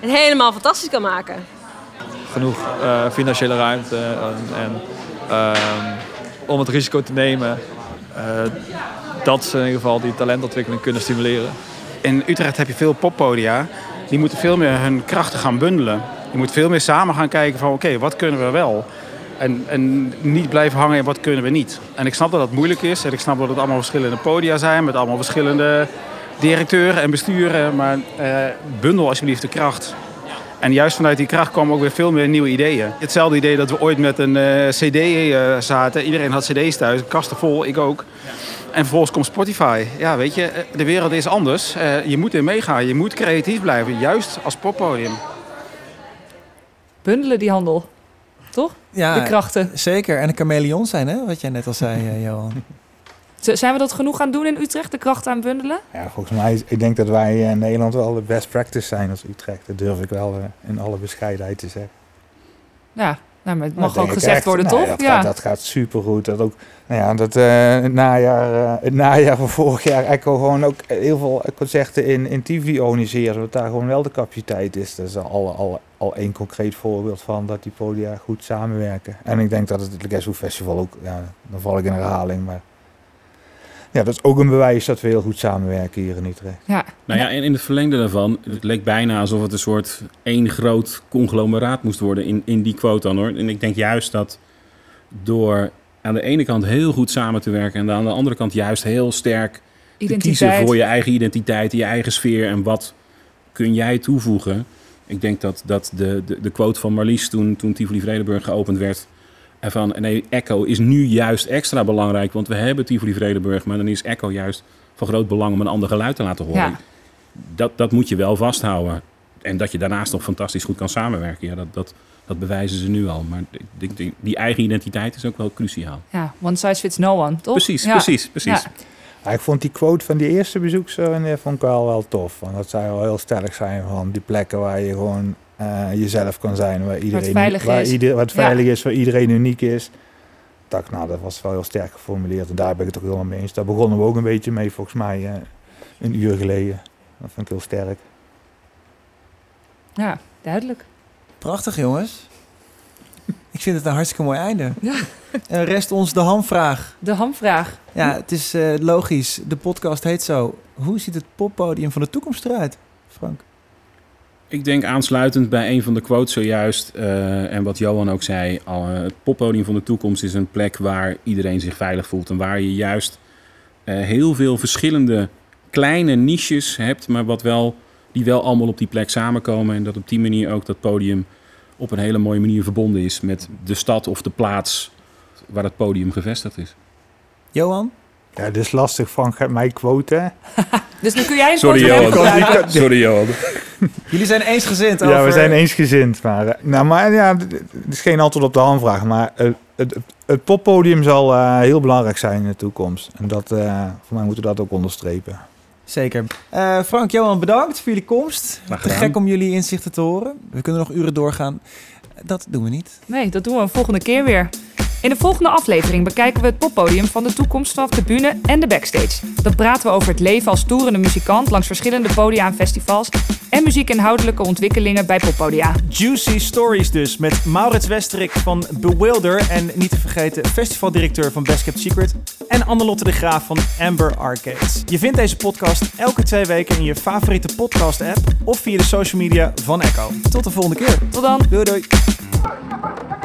helemaal fantastisch kan maken. genoeg eh, financiële ruimte en, en, ehm, om het risico te nemen eh, dat ze in ieder geval die talentontwikkeling kunnen stimuleren. In Utrecht heb je veel poppodia. Die moeten veel meer hun krachten gaan bundelen. Je moet veel meer samen gaan kijken van oké, wat kunnen we wel? En, en niet blijven hangen in wat kunnen we niet. En ik snap dat dat moeilijk is. En ik snap dat het allemaal verschillende podia zijn. Met allemaal verschillende directeuren en besturen. Maar eh, bundel alsjeblieft de kracht. En juist vanuit die kracht komen ook weer veel meer nieuwe ideeën. Hetzelfde idee dat we ooit met een eh, cd eh, zaten. Iedereen had cd's thuis, kasten vol, ik ook. En vervolgens komt Spotify. Ja, weet je, eh, de wereld is anders. Eh, je moet er meegaan, je moet creatief blijven. Juist als poppodium. Bundelen die handel. Toch? Ja, De krachten. Zeker, en een chameleon zijn, hè? wat jij net al zei, Johan. Zijn we dat genoeg gaan doen in Utrecht, de krachten aan bundelen? Ja, volgens mij, ik denk dat wij in Nederland wel de best practice zijn als Utrecht. Dat durf ik wel eh, in alle bescheidenheid te zeggen. Ja, nou, maar het mag Dat ook gezegd echt. worden, Nou, toch? Dat, ja. gaat, dat gaat supergoed. Dat ook, nou ja, dat, eh, het, najaar, eh, het najaar van vorig jaar Echo gewoon ook heel veel concerten in, in TV organiseren. Zodat daar gewoon wel de capaciteit is. Dat is al, al, al één concreet voorbeeld van dat die podia goed samenwerken. En ik denk dat het Who Festival ook, ja, dan val ik in herhaling, maar... Ja, dat is ook een bewijs dat we heel goed samenwerken hier in Utrecht. ja. Nou ja, en in het verlengde daarvan, het leek bijna alsof het een soort één groot conglomeraat moest worden in, in die quote dan hoor. En ik denk juist dat door aan de ene kant heel goed samen te werken en aan de andere kant juist heel sterk te kiezen Identiteit. voor je eigen identiteit, je eigen sfeer en wat kun jij toevoegen, Ik denk dat, dat de, de, de quote van Marlies toen, toen Tivoli Vredenburg geopend werd... En van, nee, Echo is nu juist extra belangrijk, want we hebben Tivoli Vredenburg... maar dan is Echo juist van groot belang om een ander geluid te laten horen. Ja. Dat, dat moet je wel vasthouden. En dat je daarnaast nog fantastisch goed kan samenwerken, ja, dat, dat, dat bewijzen ze nu al. Maar ik denk, die, die eigen identiteit is ook wel cruciaal. Ja, one size fits no one, toch? Precies, Ja. precies, precies. Ja. Ja, ik vond die quote van die eerste bezoekster en die vond ik wel, wel tof. Want dat zou wel heel sterk zijn van die plekken waar je gewoon eh, jezelf kan zijn. Waar iedereen veilig waar is. ieder- Ja. veilig is, waar iedereen uniek is. Ik dacht, nou, dat was wel heel sterk geformuleerd. En daar ben ik het ook helemaal mee eens. Daar begonnen we ook een beetje mee, volgens mij, eh, een uur geleden. Dat vond ik heel sterk. Ja, duidelijk. Prachtig, jongens. Ik vind het een hartstikke mooi einde. Ja. En rest ons de hamvraag. De hamvraag. Ja, het is eh, logisch. De podcast heet zo. Hoe ziet het poppodium van de toekomst eruit, Frank? Ik denk aansluitend bij een van de quotes zojuist eh, en wat Johan ook zei, al, eh, het poppodium van de toekomst is een plek waar iedereen zich veilig voelt en waar je juist eh, heel veel verschillende kleine niches hebt, maar wat wel, die wel allemaal op die plek samenkomen en dat op die manier ook dat podium op een hele mooie manier verbonden is met de stad of de plaats waar het podium gevestigd is. Johan? Ja, dit is lastig. Frank gaat mij quoten. <laughs> Dus nu kun jij een Sorry quote Johan. Sorry Johan. <laughs> Jullie zijn eensgezind Ja, over... we zijn eensgezind. Maar, eh, nou, maar ja, het is geen antwoord op de handvraag. Maar eh, het, poppodium zal eh, heel belangrijk zijn in de toekomst. En dat, eh, voor mij moeten we dat ook onderstrepen. Zeker. Eh, Frank, Johan, bedankt voor jullie komst. Te gek om jullie inzichten te horen. We kunnen nog uren doorgaan. Dat doen we niet. Nee, dat doen we een volgende keer weer. In de volgende aflevering bekijken we het poppodium van de toekomst vanaf de bühne en de backstage. Dan praten we over het leven als toerende muzikant langs verschillende podia en festivals en muziekinhoudelijke ontwikkelingen bij poppodia. Juicy Stories dus, met Maurits Westerik van Bewilder... en niet te vergeten festivaldirecteur van Best Kept Secret... en Annelotte de Graaf van Amber Arcades. Je vindt deze podcast elke twee weken in je favoriete podcast-app... of via de social media van Echo. Tot de volgende keer. Tot dan! Doei doei! Thank you.